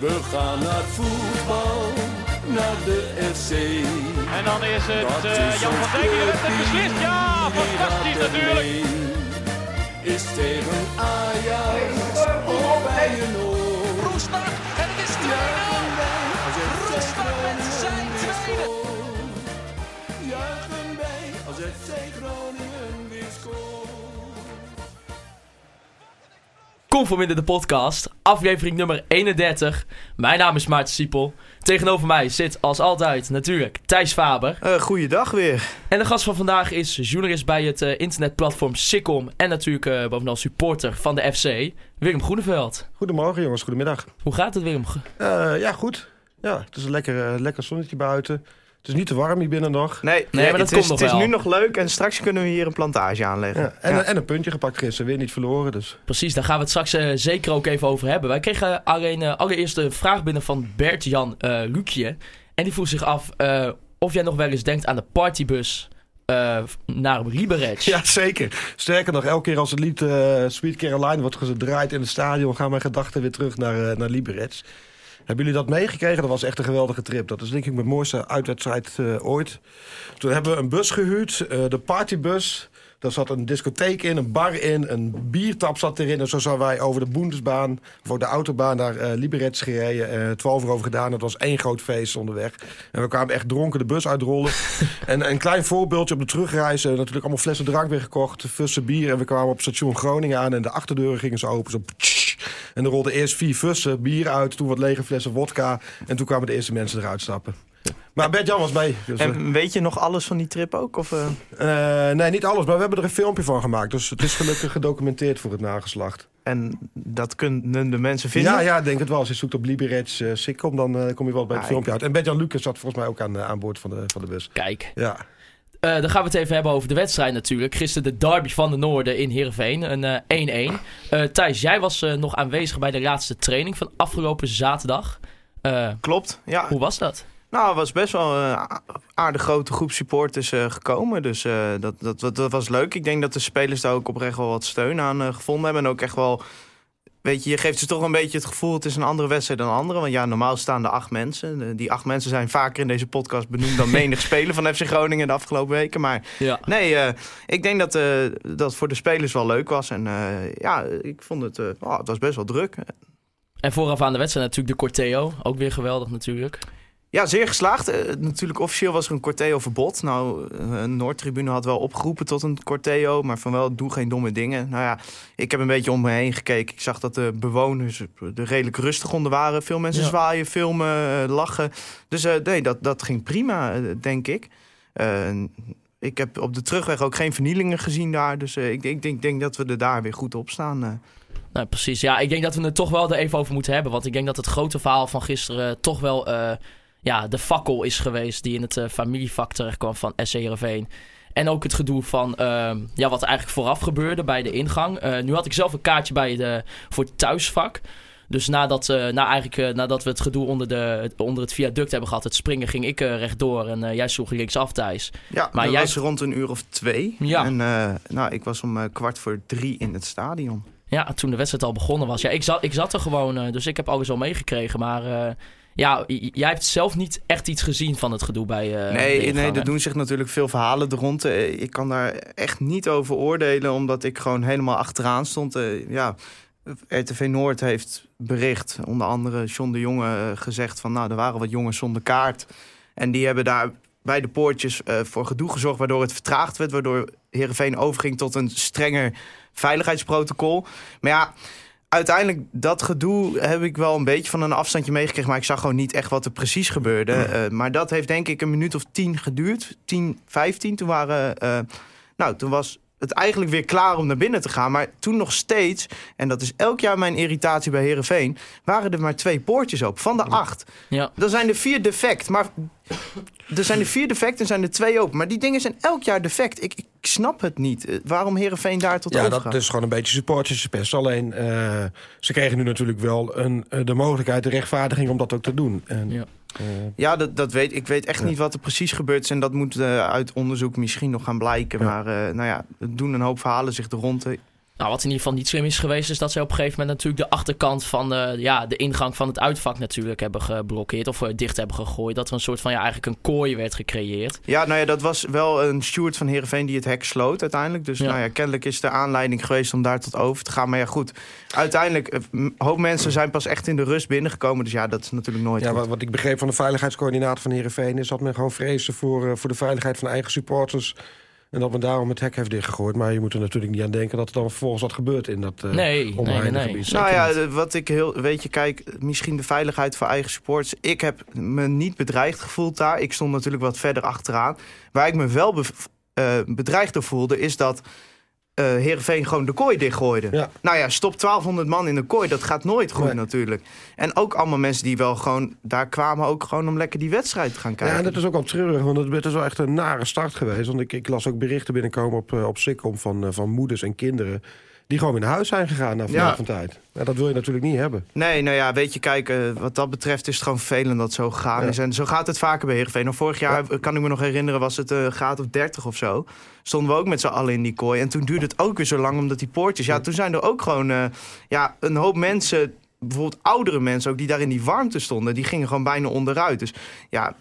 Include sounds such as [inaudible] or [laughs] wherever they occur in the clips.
We gaan naar voetbal, naar de FC. En dan is het Dat uh, is Jan van Dijk die het clubteam, beslist. Ja, fantastisch natuurlijk. Is tegen Ajax of bij een oor. Roestak en het is 2-0. Juichen wij als FC Roestak met zijn tweede. Juichen wij als FC Groningen Conforminder de podcast, aflevering nummer 31. Mijn naam is Maarten Siepel. Tegenover mij zit als altijd natuurlijk Thijs Faber. Uh, goeiedag weer. En de gast van vandaag is journalist bij het eh, internetplatform Sikkom. En natuurlijk eh, bovenal supporter van de FC, Willem Groeneveld. Goedemorgen jongens, goedemiddag. Hoe gaat het Willem? Eh, ja, goed. Ja, het is een lekker, lekker zonnetje buiten. Het is niet te warm hier binnen nog. Nee, Nee, maar dat het komt is, nog het is wel. nu nog leuk en straks kunnen we hier een plantage aanleggen. Ja, en, Ja. en een puntje gepakt gisteren, weer niet verloren. Dus. Precies, daar gaan we het straks eh, zeker ook even over hebben. Wij kregen alleen eh, allereerst een vraag binnen van Bert-Jan eh Luukje. En die vroeg zich af eh, of jij nog wel eens denkt aan de partybus eh, naar Liberec. Ja, zeker. Sterker nog, elke keer als het lied eh, Sweet Caroline wordt gedraaid in het stadion... gaan mijn gedachten weer terug naar, eh naar Liberec. Hebben jullie dat meegekregen? Dat was echt een geweldige trip. Dat is denk ik mijn mooiste uitwedstrijd eh, ooit. Toen hebben we een bus gehuurd, eh, de partybus. Daar zat een discotheek in, een bar in, een biertap zat erin. En zo zijn wij over de Bundesbaan, of over de autobaan naar Liberec gereden. eh 12 uur over gedaan. Het was één groot feest onderweg. En we kwamen echt dronken de bus uitrollen. [laughs] en een klein voorbeeldje op de terugreis. natuurlijk allemaal flessen drank weer gekocht, fussen bier. En we kwamen op station Groningen aan en de achterdeuren gingen ze open. Zo, en er rolden eerst vier fussen bier uit, toen wat lege flessen wodka. En toen kwamen de eerste mensen eruit stappen. Maar Bert-Jan was mee. Dus, eh, En weet je nog alles van die trip ook? Of, eh? eh, nee, niet alles, maar we hebben er een filmpje van gemaakt. Dus het is gelukkig gedocumenteerd voor het nageslacht. En dat kunnen de mensen vinden? Ja, ja, ik denk het wel. Als je zoekt op Liberec uh, Sikkom, dan eh, kom je wel bij het Ah, filmpje uit. En Bert-Jan Lucas zat volgens mij ook aan, eh, aan boord van de, van de bus. Kijk, Ja. Eh, dan gaan we het even hebben over de wedstrijd natuurlijk. Gisteren de derby van de Noorden in Heerenveen, een eh, 1-1. Eh, Thijs, jij was eh, nog aanwezig bij de laatste training van afgelopen zaterdag. Eh, Klopt, ja. hoe was dat? Nou, er was best wel een aardig grote groep supporters eh, gekomen. Dus eh, dat, dat, dat, was leuk. Ik denk dat de spelers daar ook oprecht wel wat steun aan eh, gevonden hebben. En ook echt wel... Weet je, je geeft ze toch een beetje het gevoel... het is een andere wedstrijd dan een andere. Want ja, normaal staan er acht mensen. Eh, Die acht mensen zijn vaker in deze podcast benoemd... dan menig [laughs] speler van FC Groningen de afgelopen weken. Maar Ja. nee, eh, ik denk dat uh, dat voor de spelers wel leuk was. En uh, ja, ik vond het... Oh, het was best wel druk. En vooraf aan de wedstrijd natuurlijk de Corteo. Ook weer geweldig natuurlijk. Ja, zeer geslaagd. Uh, natuurlijk officieel was er een Corteo-verbod. Nou, een Noordtribune had wel opgeroepen tot een Corteo, maar van wel doe geen domme dingen. Nou ja, ik heb een beetje om me heen gekeken. Ik zag dat de bewoners er redelijk rustig onder waren. Veel mensen ja. zwaaien, filmen, uh, lachen. Dus uh, nee, dat, dat ging prima, denk ik. Uh, ik heb op de terugweg ook geen vernielingen gezien daar. Dus ik, ik, denk, denk dat we er daar weer goed op staan. Nou, precies. Ja, ik denk dat we het toch wel er even over moeten hebben. Want ik denk dat het grote verhaal van gisteren toch wel ja, de fakkel is geweest die in het uh, familievak terecht kwam van SC Heerenveen. En ook het gedoe van uh, ja, wat eigenlijk vooraf gebeurde bij de ingang. Uh, nu had ik zelf een kaartje bij de, voor het thuisvak. Dus nadat, uh, nou eigenlijk, nadat we het gedoe onder, de, onder het viaduct hebben gehad, het springen, ging ik rechtdoor en jij sloeg linksaf thuis. Ja, maar jij was rond een uur of twee. Ja. En nou, ik was om kwart voor drie in het stadion. Ja, toen de wedstrijd al begonnen was. Ja, ik zat, ik zat er gewoon, dus ik heb alles al meegekregen. Maar ja, jij hebt zelf niet echt iets gezien van het gedoe bij. Uh, nee, nee, er doen zich natuurlijk veel verhalen er rond. Uh, ik kan daar echt niet over oordelen, omdat ik gewoon helemaal achteraan stond. Uh, ja, RTV Noord heeft bericht, onder andere John de Jonge, gezegd van, nou, er waren wat jongens zonder kaart. En die hebben daar bij de poortjes voor gedoe gezorgd, waardoor het vertraagd werd, waardoor Heerenveen overging tot een strenger veiligheidsprotocol. Maar ja uiteindelijk, dat gedoe heb ik wel een beetje van een afstandje meegekregen. Maar ik zag gewoon niet echt wat er precies gebeurde. Uh, maar dat heeft denk ik een minuut of tien geduurd. 10, 15. Toen waren. Uh, nou, toen was het eigenlijk weer klaar om naar binnen te gaan. Maar toen nog steeds, en dat is elk jaar mijn irritatie bij Herenveen, waren er maar twee poortjes open van de acht. Ja. Dan zijn er vier defect. Maar er zijn er vier defect en zijn er twee open. Maar die dingen zijn elk jaar defect. Ik, ik snap het niet. Uh, waarom Herenveen daar tot ja, overgaat. dat is gewoon een beetje supporterspest. Alleen, uh, ze kregen nu natuurlijk wel een, uh, de mogelijkheid, de rechtvaardiging om dat ook te doen. En, ja. Ja, dat, dat weet ik. weet echt ja. niet wat er precies gebeurd is. En dat moet uh, uit onderzoek misschien nog gaan blijken. Ja. Maar uh, nou ja, er doen een hoop verhalen zich er rond. Nou, wat in ieder geval niet slim is geweest, is dat ze op een gegeven moment natuurlijk de achterkant van de, ja, de ingang van het uitvak natuurlijk hebben geblokkeerd of eh, dicht hebben gegooid. Dat er een soort van ja, eigenlijk een kooi werd gecreëerd. Ja, nou ja, dat was wel een steward van Heerenveen die het hek sloot uiteindelijk. Dus Ja. nou ja, kennelijk is de aanleiding geweest om daar tot over te gaan. Maar ja, goed, uiteindelijk, eh, een hoop mensen zijn pas echt in de rust binnengekomen. Dus ja, dat is natuurlijk nooit Ja, goed. wat, wat ik begreep van de veiligheidscoördinator van Heerenveen... is dat men gewoon vreesde voor, eh, voor de veiligheid van eigen supporters... en dat men daarom het hek heeft dichtgegooid. Maar je moet er natuurlijk niet aan denken dat er dan vervolgens wat gebeurt in dat eh Nee, nee, omheinde nee, nee. gebied. Zeker Nou ja, wat ik heel. Weet je, kijk, misschien de veiligheid voor eigen sports. Ik heb me niet bedreigd gevoeld daar. Ik stond natuurlijk wat verder achteraan. Waar ik me wel bev- eh, bedreigd door voelde, is dat. Eh Heerenveen gewoon de kooi dichtgooide. Ja. Nou ja, stop 1200 man in de kooi. Dat gaat nooit goed Nee. natuurlijk. En ook allemaal mensen die wel gewoon... daar kwamen ook gewoon om lekker die wedstrijd te gaan kijken. Ja, en dat is ook wel treurig, want het is wel echt een nare start geweest. Want ik, ik las ook berichten binnenkomen op, eh, op Sikkom van, eh, van moeders en kinderen... die gewoon weer naar huis zijn gegaan na verloop Ja. van tijd. Ja, dat wil je natuurlijk niet hebben. Nee, nou ja, weet je, kijk, eh, wat dat betreft is het gewoon vervelend dat het zo gegaan Ja. is. En zo gaat het vaker bij Heerenveen. Nou, vorig jaar, kan ik me nog herinneren, was het een graad of 30 of zo. Stonden we ook met z'n allen in die kooi. En toen duurde het ook weer zo lang, omdat die poortjes... Ja, toen zijn er ook gewoon eh, ja, een hoop mensen... Bijvoorbeeld oudere mensen ook, die daar in die warmte stonden... die gingen gewoon bijna onderuit. Dus ja,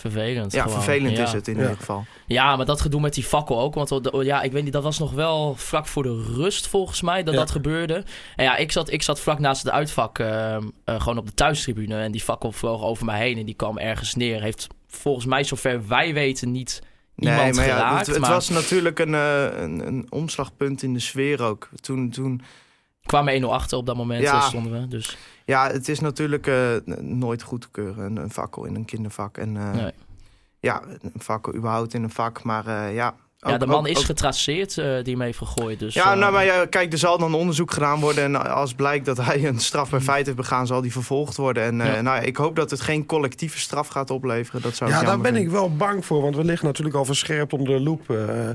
Vervelend. ja gewoon. vervelend Ja. is het in Ja. ieder geval. Ja, maar dat gedoe met die fakkel ook. Want ja, ik weet niet, dat was nog wel vlak voor de rust volgens mij dat Ja. dat gebeurde. En ja, ik zat, ik zat vlak naast het uitvak, eh, eh, gewoon op de thuistribune. En die fakkel vloog over mij heen en die kwam ergens neer. Heeft volgens mij, zover wij weten, niet iemand Nee, maar geraakt. het, het maar was natuurlijk een, eh, een, een omslagpunt in de sfeer ook. Toen, toen kwamen 1-0 achter op dat moment, Ja. eh, stonden we. Dus Ja, het is natuurlijk eh, nooit goed te keuren, een, een fakkel in een kindervak. En eh, nee. ja, een fakkel überhaupt in een vak. Maar eh, ja... de man ook- is ook- getraceerd eh, die hem heeft gegooid. Dus, Ja, eh, nou, maar ja, kijk, er zal dan onderzoek gedaan worden. En als blijkt dat hij een strafbaar feit heeft begaan, zal die vervolgd worden. En eh. Ja. nou, ja, ik hoop dat het geen collectieve straf gaat opleveren. Dat zou Ja, daar ben ik wel bang voor, want we liggen natuurlijk al verscherpt onder de loep. Eh,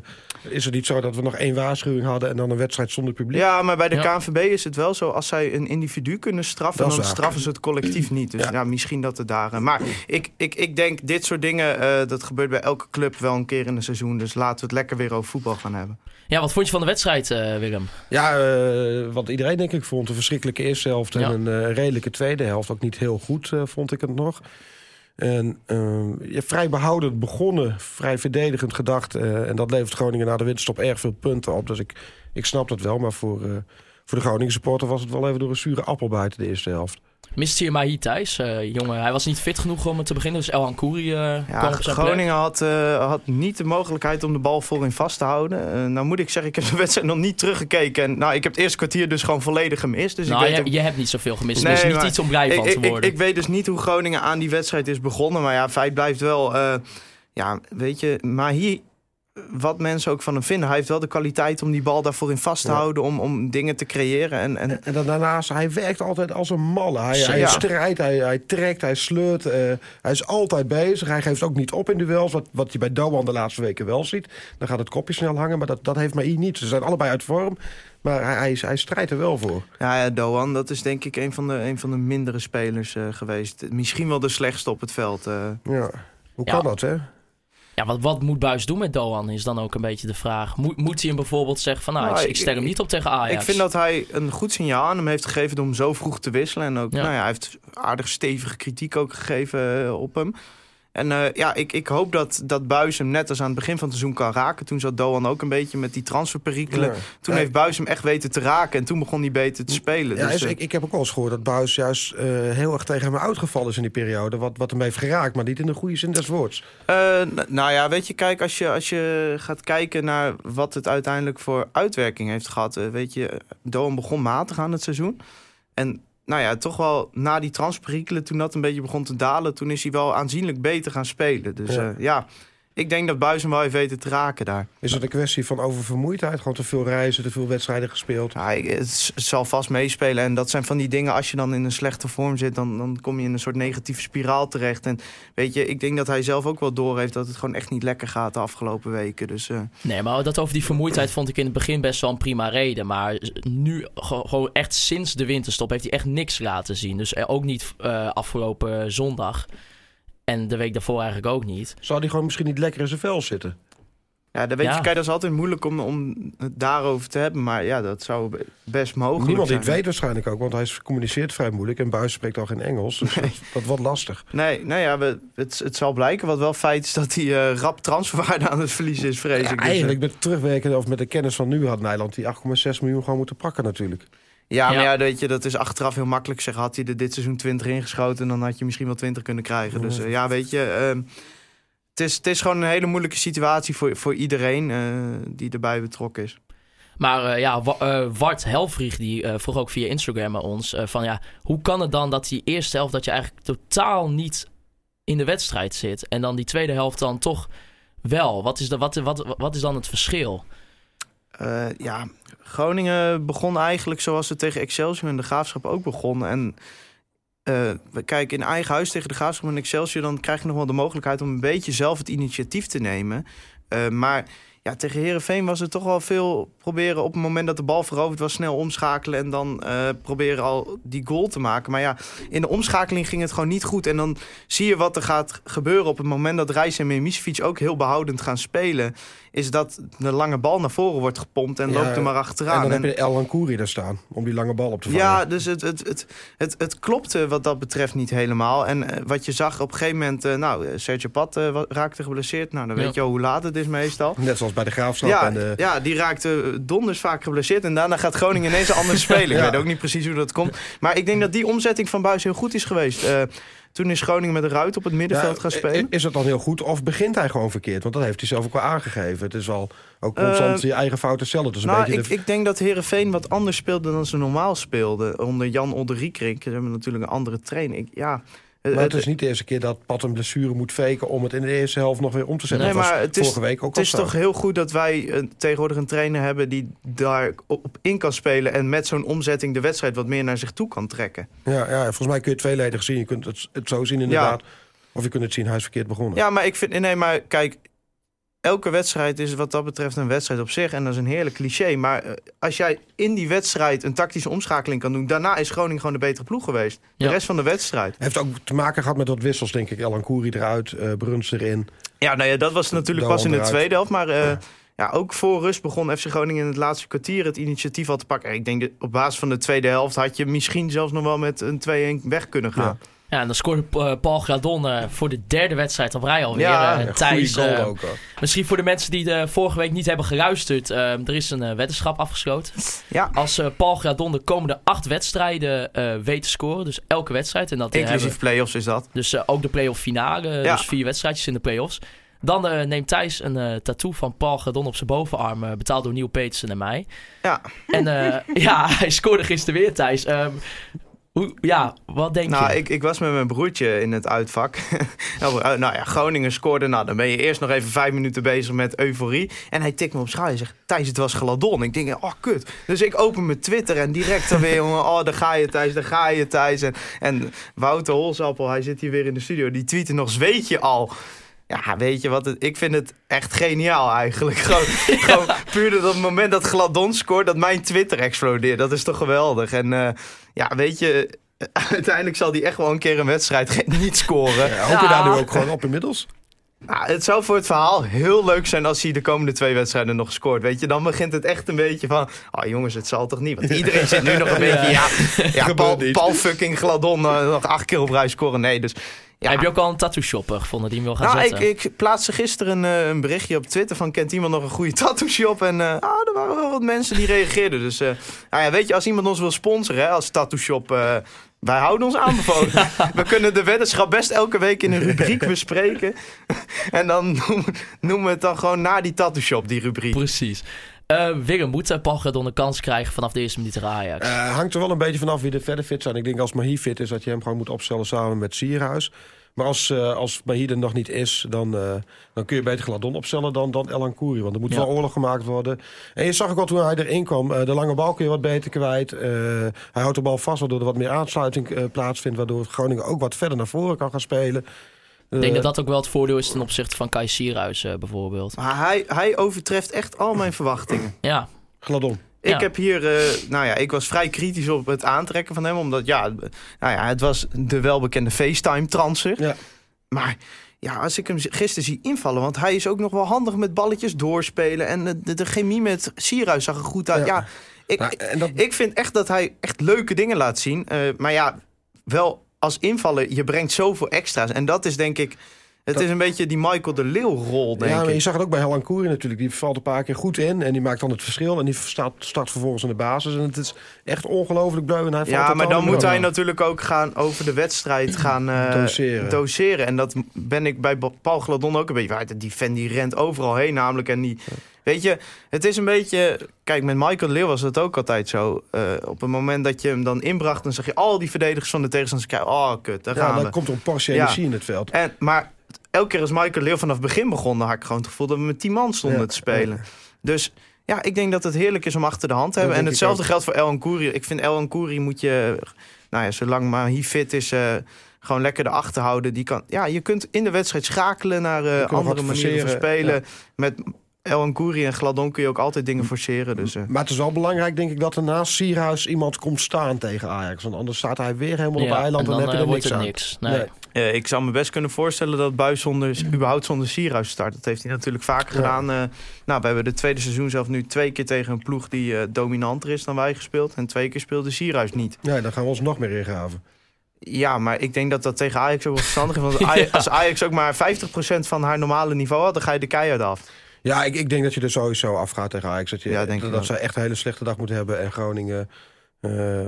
is het niet zo dat we nog één waarschuwing hadden en dan een wedstrijd zonder publiek? Ja, maar bij de Ja. KNVB is het wel zo. Als zij een individu kunnen straffen, dan waar. straffen ze het collectief niet. Dus ja, Ja. misschien dat het daar... eh, maar ik, ik, ik denk, dit soort dingen, eh, dat gebeurt bij elke club wel een keer in een seizoen. Dus laten we het lekker weer over voetbal gaan hebben. ja, wat vond je van de wedstrijd, eh, Willem? Ja, eh, wat iedereen denk ik vond. Een verschrikkelijke eerste helft Ja. en een eh, redelijke tweede helft. Ook niet heel goed, vond ik het nog. En ja, vrij behoudend begonnen, vrij verdedigend gedacht. eh, en dat levert Groningen na de winterstop erg veel punten op. Dus ik, ik snap dat wel. Maar voor, eh, voor de Groningen supporter was het wel even door een zure appel buiten de eerste helft. Mist hier Mahi Thijs, eh, jongen. Hij was niet fit genoeg om te beginnen, dus El Hankouri eh Ja, kwam op zijn plek. Groningen had, eh, had niet de mogelijkheid om de bal voorin vast te houden. Nou moet ik zeggen, ik heb de [laughs] wedstrijd nog niet teruggekeken. En, nou, ik heb het eerste kwartier dus gewoon volledig gemist. Dus nou, ik weet je, je hebt niet zoveel gemist. Nee, dus niet iets om blij van ik, te ik, worden. ik weet dus niet hoe Groningen aan die wedstrijd is begonnen. Maar ja, feit blijft wel... ja, weet je, maar hier... Wat mensen ook van hem vinden. Hij heeft wel de kwaliteit om die bal daarvoor in vast te Ja. houden. Om, om dingen te creëren. En, en En dan daarnaast, hij werkt altijd als een malle. Hij, hij strijdt, hij, hij trekt, hij sleurt. eh, hij is altijd bezig. Hij geeft ook niet op in duels. Wat, wat je bij Doan de laatste weken wel ziet. Dan gaat het kopje snel hangen. Maar dat, dat heeft Mai niet. Ze zijn allebei uit vorm. Maar hij, hij, hij strijdt er wel voor. ja, ja, Doan, dat is denk ik een van de, een van de mindere spelers eh, geweest. Misschien wel de slechtste op het veld. eh. Ja. Hoe Ja. kan dat, hè? Ja, wat, wat moet Buis doen met Doan is dan ook een beetje de vraag. Moet, moet hij hem bijvoorbeeld zeggen van nou, Nou, ik, ik- ik stel hem niet op tegen Ajax? Ik vind dat hij een goed signaal aan hem heeft gegeven door hem zo vroeg te wisselen. En ook, Ja. nou ja, hij heeft aardig stevige kritiek ook gegeven eh, op hem. En eh, ja, ik, ik hoop dat, dat Buis hem net als aan het begin van het seizoen kan raken. Toen zat Doan ook een beetje met die transferperikelen. Ja. Toen Ja. heeft Buis hem echt weten te raken. En toen begon hij beter te spelen. Ja, dus, is- eh, ik, ik heb ook al eens gehoord dat Buis juist eh, heel erg tegen hem uitgevallen is in die periode. Wat, wat hem heeft geraakt, maar niet in de goede zin des woords. Nou ja, weet je, kijk, als je, als je gaat kijken naar wat het uiteindelijk voor uitwerking heeft gehad. eh, weet je, Doan begon matig aan het seizoen. En nou ja, toch wel na die transperikelen, toen dat een beetje begon te dalen, toen is hij wel aanzienlijk beter gaan spelen. Dus Ja. ja ik denk dat Buis hem wel heeft weten te raken daar. Is het een kwestie van oververmoeidheid? Gewoon te veel reizen, te veel wedstrijden gespeeld? Ja, het, zal vast meespelen. En dat zijn van die dingen, als je dan in een slechte vorm zit, dan, dan kom je in een soort negatieve spiraal terecht. En weet je, ik denk dat hij zelf ook wel doorheeft dat het gewoon echt niet lekker gaat de afgelopen weken. Dus eh, Nee, maar dat over die vermoeidheid vond ik in het begin best wel een prima reden. Maar nu, ge- gewoon echt sinds de winterstop, heeft hij echt niks laten zien. Dus eh, ook niet eh, afgelopen zondag. En de week daarvoor eigenlijk ook niet. Zou hij gewoon misschien niet lekker in zijn vel zitten? Ja, dan weet Ja. je, kijk, dat is altijd moeilijk om, om het daarover te hebben. Maar ja, dat zou be- best mogelijk Niemand die zijn. het weet waarschijnlijk ook, want hij communiceert vrij moeilijk. En Buis spreekt al geen Engels, dus dat, dat wordt lastig. Nee, nou ja, we, het, het zal blijken. Wat wel feit is dat hij eh, rap transferwaarde aan het verliezen is, vrees Ja, ik. Dus, eigenlijk met terugwerken of met de kennis van nu had Nederland die 8,6 miljoen gewoon moeten pakken natuurlijk. Ja, maar Ja. ja, weet je, dat is achteraf heel makkelijk zeggen. Had hij er dit seizoen 20 ingeschoten, dan had je misschien wel 20 kunnen krijgen. Dus eh, ja, weet je, ehm, het, is, het is gewoon een hele moeilijke situatie voor, voor iedereen eh, die erbij betrokken is. Maar eh, ja, Wa- Wart Helfrich die vroeg ook via Instagram aan ons van ja, hoe kan het dan dat die eerste helft dat je eigenlijk totaal niet in de wedstrijd zit en dan die tweede helft dan toch wel? Wat is, de, wat, wat, wat is dan het verschil? Eh, ja, Groningen begon eigenlijk zoals het tegen Excelsior en de Graafschap ook begon. En eh, we kijken in eigen huis tegen de Graafschap en Excelsior... dan krijg je nog wel de mogelijkheid om een beetje zelf het initiatief te nemen. Eh, maar ja, tegen Herenveen was het toch wel veel proberen... op het moment dat de bal veroverd was, snel omschakelen... en dan eh, proberen al die goal te maken. Maar ja, in de omschakeling ging het gewoon niet goed. En dan zie je wat er gaat gebeuren op het moment dat Reis en Mimicevic... ook heel behoudend gaan spelen is dat de lange bal naar voren wordt gepompt en Ja, loopt er maar En achteraan. dan En- heb je El Lankouri daar staan om die lange bal op te vangen. ja, dus het, het, het, het, het klopte wat dat betreft niet helemaal. En eh, wat je zag op een gegeven moment... eh, nou, Sergio Pat eh, raakte geblesseerd. Nou, dan Ja. weet je al hoe laat het is meestal. Net zoals bij de Graafschap. Ja, en de, ja, die raakte donders vaak geblesseerd. En daarna gaat Groningen ineens anders spelen. Ik [laughs] weet ook niet precies hoe dat komt. Maar ik denk dat die omzetting van Buis heel goed is geweest. Eh, toen is Groningen met een ruit op het middenveld Ja, gaan spelen. Is dat dan heel goed of begint hij gewoon verkeerd? Want dat heeft hij zelf ook wel aangegeven. Het is wel ook constant Eh, je eigen fouten zelf. Dus een nou, beetje ik, de, ik denk dat Herenveen wat anders speelde dan ze normaal speelden. Onder Jan Olderiekrink. Ze hebben natuurlijk een andere trainer. Ik, ja, maar het is niet de eerste keer dat Pat een blessure moet faken... om het in de eerste helft nog weer om te zetten. Nee, maar het is- vorige week ook Het is toch heel goed dat wij eh, tegenwoordig een trainer hebben die daar op in kan spelen en met zo'n omzetting de wedstrijd wat meer naar zich toe kan trekken. Ja, ja, volgens mij kun je het tweeledig zien. Je kunt het, het zo zien inderdaad. Of je kunt het zien, hij is verkeerd begonnen. Ja, maar ik vind, nee, maar kijk, elke wedstrijd is wat dat betreft een wedstrijd op zich en dat is een heerlijk cliché. Maar eh, als jij in die wedstrijd een tactische omschakeling kan doen, daarna is Groningen gewoon de betere ploeg geweest. De rest van de wedstrijd. Heeft ook te maken gehad met wat wissels, denk ik. Elan Koeri eruit, eh Bruns erin. Ja, nou ja, dat was natuurlijk Doan pas in de eruit. tweede helft, maar. eh, Ja. ja, ook voor rust begon FC Groningen in het laatste kwartier het initiatief al te pakken. Ik denk dat op basis van de tweede helft had je misschien zelfs nog wel met een 2-1 weg kunnen gaan. Ja, en dan scoorde eh, Paul Gradon eh, voor de derde wedstrijd op rij alweer. Ja, Eh, Ja, goede Thijs, goal eh, ook. Misschien voor de mensen die de vorige week niet hebben geluisterd. eh, er is een eh, weddenschap afgesloten. Ja. Als eh, Paul Gradon de komende acht wedstrijden eh, weet te scoren. Dus elke wedstrijd. En dat eh, Inclusief play-offs is dat. dus eh, ook de play-off finale. Ja. Dus vier wedstrijdjes in de play-offs. Dan eh, neemt Thijs een eh, tattoo van Paul Gradon op zijn bovenarm. eh, betaald door Neil Petersen en mij. Ja. En eh, [laughs] ja, hij scoorde gisteren weer, Thijs. Ehm, hoe, ja, wat denk Nou, je? ik, ik was met mijn broertje in het uitvak. [laughs] nou ja, Groningen scoorde. Nou, dan ben je eerst nog even vijf minuten bezig met euforie. En hij tikt me op schouder en zegt... Thijs, het was Gladon. Ik denk, oh, kut. Dus ik open mijn Twitter en direct dan weer... [laughs] jongen, oh, daar ga je, Thijs, daar ga je, Thijs. En, en Wouter Holsappel, hij zit hier weer in de studio. Die tweette nog, zweet je al... Ja, weet je wat? Het, ik vind het echt geniaal eigenlijk. [laughs] Gewoon, gewoon puur dat op het moment dat Gladon scoort, dat mijn Twitter explodeert. Dat is toch geweldig. En eh, ja, weet je, [laughs] uiteindelijk zal hij echt wel een keer een wedstrijd [laughs] niet scoren. Ja, hoop je Ja. daar nu ook gewoon op inmiddels? Nou, het zou voor het verhaal heel leuk zijn als hij de komende twee wedstrijden nog scoort. Weet je, dan begint het echt een beetje van... Oh jongens, het zal toch niet? Want iedereen zit nu nog een beetje... Ja. Paul fucking Gladon eh, nog acht keer op rij scoren. Nee, dus... Ja, Heb je ook al een tattoo shopper gevonden die hem wil gaan nou, ik, zetten? ik plaatste gisteren een, eh, een berichtje op Twitter van... kent iemand nog een goede tattoo shop? En eh, ah, er waren wel wat mensen die reageerden. Dus eh, nou ja, weet je, als iemand ons wil sponsoren hè, als tattoo shop... wij houden ons aanbevolen. [laughs] We kunnen de weddenschap best elke week in een rubriek [laughs] bespreken. en dan noemen, noemen we het dan gewoon na die tattoo shop, die rubriek. Precies. Eh Willem, moet Paul Gradon een kans krijgen vanaf de eerste minuut tegen Ajax? Eh, hangt er wel een beetje vanaf wie er verder fit zijn. Ik denk als Mahi fit is, dat je hem gewoon moet opstellen samen met Sierhuis. Maar als, eh als Mahi er nog niet is, dan, dan kun je beter Gladon opstellen dan, dan Elan Koeri. Want er moet Ja. wel oorlog gemaakt worden. En je zag ook wel toen hij erin kwam, de lange bal kun je wat beter kwijt. Hij houdt de bal vast, waardoor er wat meer aansluiting plaatsvindt. Waardoor Groningen ook wat verder naar voren kan gaan spelen. Ik denk Eh, dat dat ook wel het voordeel is ten opzichte van Kai Sierhuis eh, bijvoorbeeld. Maar hij, hij overtreft echt al mijn [laughs] verwachtingen. Ja, Gladon. Ik Ja. heb hier, eh, nou ja, ik was vrij kritisch op het aantrekken van hem. Omdat, ja, nou ja, het was de welbekende FaceTime-transer. Ja. Maar ja, als ik hem gisteren zie invallen... want hij is ook nog wel handig met balletjes doorspelen... en de, de, chemie met Sierhuis zag er goed uit. Ja. Ja, ik, Nou, dat, ik vind echt dat hij echt leuke dingen laat zien. Eh, maar ja, wel als invaller, je brengt zoveel extra's. En dat is denk ik... Het Dat- is een beetje die Michael de Leeuw-rol, denk ja, maar je zag het ook bij Helan Koeri natuurlijk. Die valt een paar keer goed in en die maakt dan het verschil. En die staat, start vervolgens in de basis. En het is echt ongelooflijk bleu. En hij valt Ja, maar dan moet hij aan. natuurlijk ook gaan over de wedstrijd gaan eh, Doseren. doseren. En dat ben ik bij Paul Gladon ook een beetje. waar Die fan die rent overal heen namelijk. En die, weet je, het is een beetje... Kijk, met Michael de Leeuw was het ook altijd zo. Eh, op het moment dat je hem dan inbracht... dan zag je al die verdedigers van de tegenstander kijken. Oh, kut, daar Ja, gaan we. dan komt er een Porsche Ja. energie in het veld. En, maar elke keer als Michael Leeuw vanaf het begin begon... dan had ik gewoon het gevoel dat we met 10 man stonden Ja. te spelen. Dus ja, ik denk dat het heerlijk is om achter de hand te hebben. En hetzelfde geldt voor El Koeri. Ik vind El Koeri moet je, nou ja, zolang maar hij fit is, eh, gewoon lekker erachter houden. Die kan, ja, je kunt in de wedstrijd schakelen naar eh, andere manieren van spelen. Met El Koeri en Gladon kun je ook altijd dingen forceren. Dus, eh. Maar het is wel belangrijk, denk ik, dat er naast Sierhuis iemand komt staan tegen Ajax. Want anders staat hij weer helemaal op eiland en en dan, dan heb je eh, er wordt niks aan. niks. Nee. Nee. Eh, ik zou me best kunnen voorstellen dat Buis zonder, überhaupt zonder Sierhuis start. Dat heeft hij natuurlijk vaker Ja. gedaan. Eh, nou, we hebben de tweede seizoen zelf nu twee keer tegen een ploeg die eh, dominanter is dan wij gespeeld. En twee keer speelde Sierhuis niet. Nee, dan gaan we ons nog meer ingraven. Ja, maar ik denk dat dat tegen Ajax ook wel verstandig is. Want [laughs] als Ajax ook maar 50% van haar normale niveau had, dan ga je de keihard af. Ja, ik, ik denk dat je er sowieso afgaat tegen Ajax. Dat, je, Ja, denk dat, zij echt een hele slechte dag moeten hebben. En Groningen eh,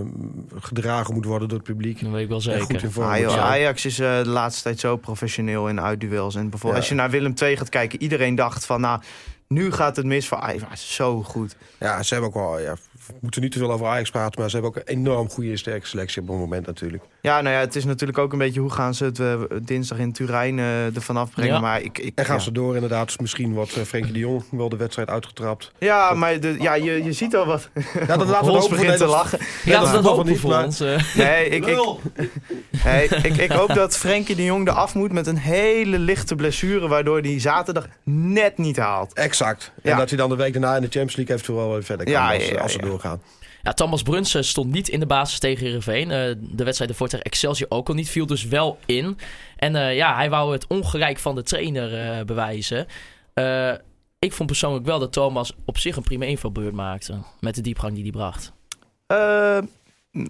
gedragen moet worden door het publiek. Dat weet ik wel zeker. Ah, joh. Ajax is eh, de laatste tijd zo professioneel in uitduels. En bijvoorbeeld, Ja. als je naar Willem II gaat kijken, iedereen dacht van, nou, nu gaat het mis voor Ajax. Zo goed. Ja, ze hebben ook wel... Ja, moeten niet te veel over Ajax praten... maar ze hebben ook een enorm goede en sterke selectie op het moment natuurlijk. Ja, nou ja, het is natuurlijk ook een beetje hoe gaan ze het eh, dinsdag in Turijn eh ervan afbrengen. Ja. Maar ik, ik, En gaan ja. ze door inderdaad. Dus misschien wordt eh, Frenkie de Jong wel de wedstrijd uitgetrapt. Ja, maar de, ja, je, je ziet al wat. Ja, dat laten we voor begint te lachen. Ja, dat dat hopen niet, voor maar- ons. Nee, ik, ik, nee, ik, ik hoop dat Frenkie de Jong eraf moet met een hele lichte blessure... waardoor hij zaterdag net niet haalt. Exact. En Ja. dat hij dan de week daarna in de Champions League eventueel wel weer verder kan Ja, als, als ze ja. Thomas Brunsen stond niet in de basis tegen Heerenveen. Eh, de wedstrijd ervoor tegen Excelsior ook al niet. Viel dus wel in. En eh, ja, hij wou het ongelijk van de trainer eh, bewijzen. Eh, ik vond persoonlijk wel dat Thomas op zich een prima invalbeurt maakte. Met de diepgang die hij bracht. Eh,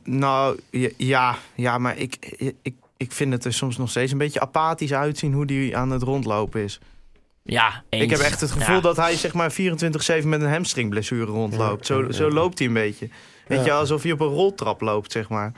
nou, ja, ja, ja, maar ik, ik, ik vind het er soms nog steeds een beetje apathisch uitzien... hoe die aan het rondlopen is. Ja, eens. Ik heb echt het gevoel Ja. dat hij zeg maar 24-7 met een hamstringblessure rondloopt. Ja, Zo, ja, zo loopt hij een beetje. Weet Ja. je, alsof hij op een roltrap loopt, zeg maar.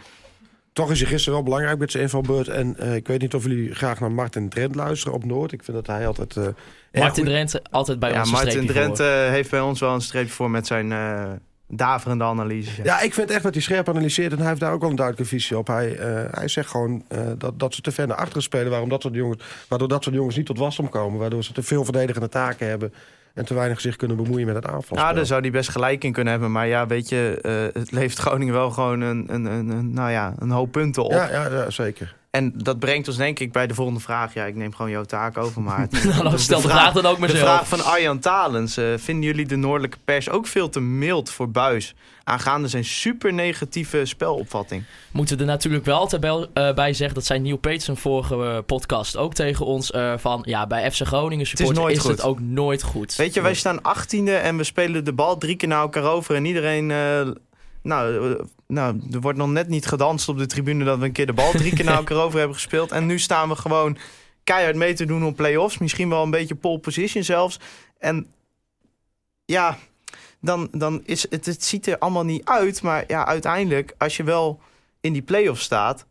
Toch is hij gisteren wel belangrijk met zijn invalbeurt. En eh, ik weet niet of jullie graag naar Martin Drent luisteren op Noord. Ik vind dat hij altijd... eh erg Martin goed- Drenthe altijd bij ja, ons Martin Drent eh, heeft bij ons wel een streepje voor met zijn eh, daverende analyses. Ja. Ja, ik vind echt dat hij scherp analyseert. En hij heeft daar ook wel een duidelijke visie op. Hij, eh, hij zegt gewoon eh, dat, dat ze te ver naar achteren spelen. Waarom dat soort jongens, waardoor dat soort jongens niet tot wasdom komen. Waardoor ze te veel verdedigende taken hebben. En te weinig zich kunnen bemoeien met het aanvalspel. Ja, daar zou hij best gelijk in kunnen hebben. Maar ja, weet je, eh, het levert Groningen wel gewoon een, een, een, een- nou ja, een hoop punten op. ja, ja, ja, zeker. En dat brengt ons denk ik bij de volgende vraag. Ja, ik neem gewoon jouw taak over, maar... [laughs] Nou, dan stel de vraag dan ook maar De zelf. vraag van Arjan Talens. eh, vinden jullie de Noordelijke pers ook veel te mild voor Buis? Aangaande zijn super negatieve spelopvatting. Moeten we er natuurlijk wel altijd bij, eh, bij zeggen. Dat zei Neil Peterson vorige eh, podcast ook tegen ons. van ja, bij FC Groningen supporter nooit is, goed. het ook nooit goed. Weet je, wij staan achttiende en we spelen de bal drie keer naar elkaar over. En iedereen... nou, eh, nou, er wordt nog net niet gedanst op de tribune... dat we een keer de bal drie keer naar [laughs] elkaar over hebben gespeeld. En nu staan we gewoon keihard mee te doen om play-offs. Misschien wel een beetje pole position zelfs. En ja, dan, dan is het... Het ziet er allemaal niet uit. Maar ja, uiteindelijk, als je wel in die play-offs staat...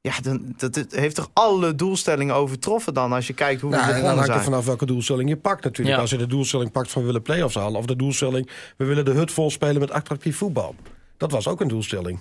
Ja, dan, dat, het heeft toch alle doelstellingen overtroffen dan... als je kijkt hoe we Nou, en dan hangt er vanaf welke doelstelling je pakt natuurlijk. Ja. Als je de doelstelling pakt van we willen play-offs halen... of de doelstelling we willen de hut vol spelen met attractief voetbal. Dat was ook een doelstelling.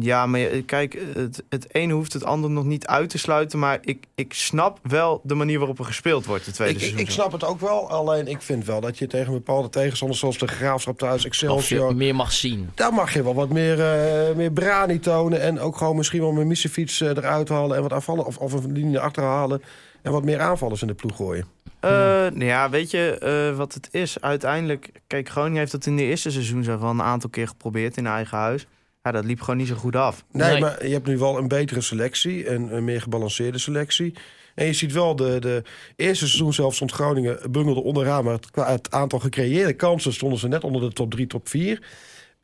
Ja, maar kijk, het, het ene hoeft het andere nog niet uit te sluiten. Maar ik, ik snap wel de manier waarop er gespeeld wordt de tweede Ik, ik, seizoen. ik snap het ook wel, alleen ik vind wel dat je tegen bepaalde tegenstanders... zoals de Graafschap thuis, Of je Excelsior... meer mag zien. Daar mag je wel wat meer, eh meer brani tonen. En ook gewoon misschien wel mijn missenfiets eh, eruit halen. En wat aanvallen. Of, of een linie achterhalen. En wat meer aanvallers in de ploeg gooien. Eh, nou ja, weet je eh, wat het is? Uiteindelijk, kijk, Groningen heeft dat in de eerste seizoen zelf wel een aantal keer geprobeerd in eigen huis. ja, dat liep gewoon niet zo goed af. Nee, Nee. maar je hebt nu wel een betere selectie. En een meer gebalanceerde selectie. En je ziet wel, de, de eerste seizoen zelf stond Groningen bungelde onderaan. Maar het, qua het aantal gecreëerde kansen stonden ze net onder de top 3, top 4.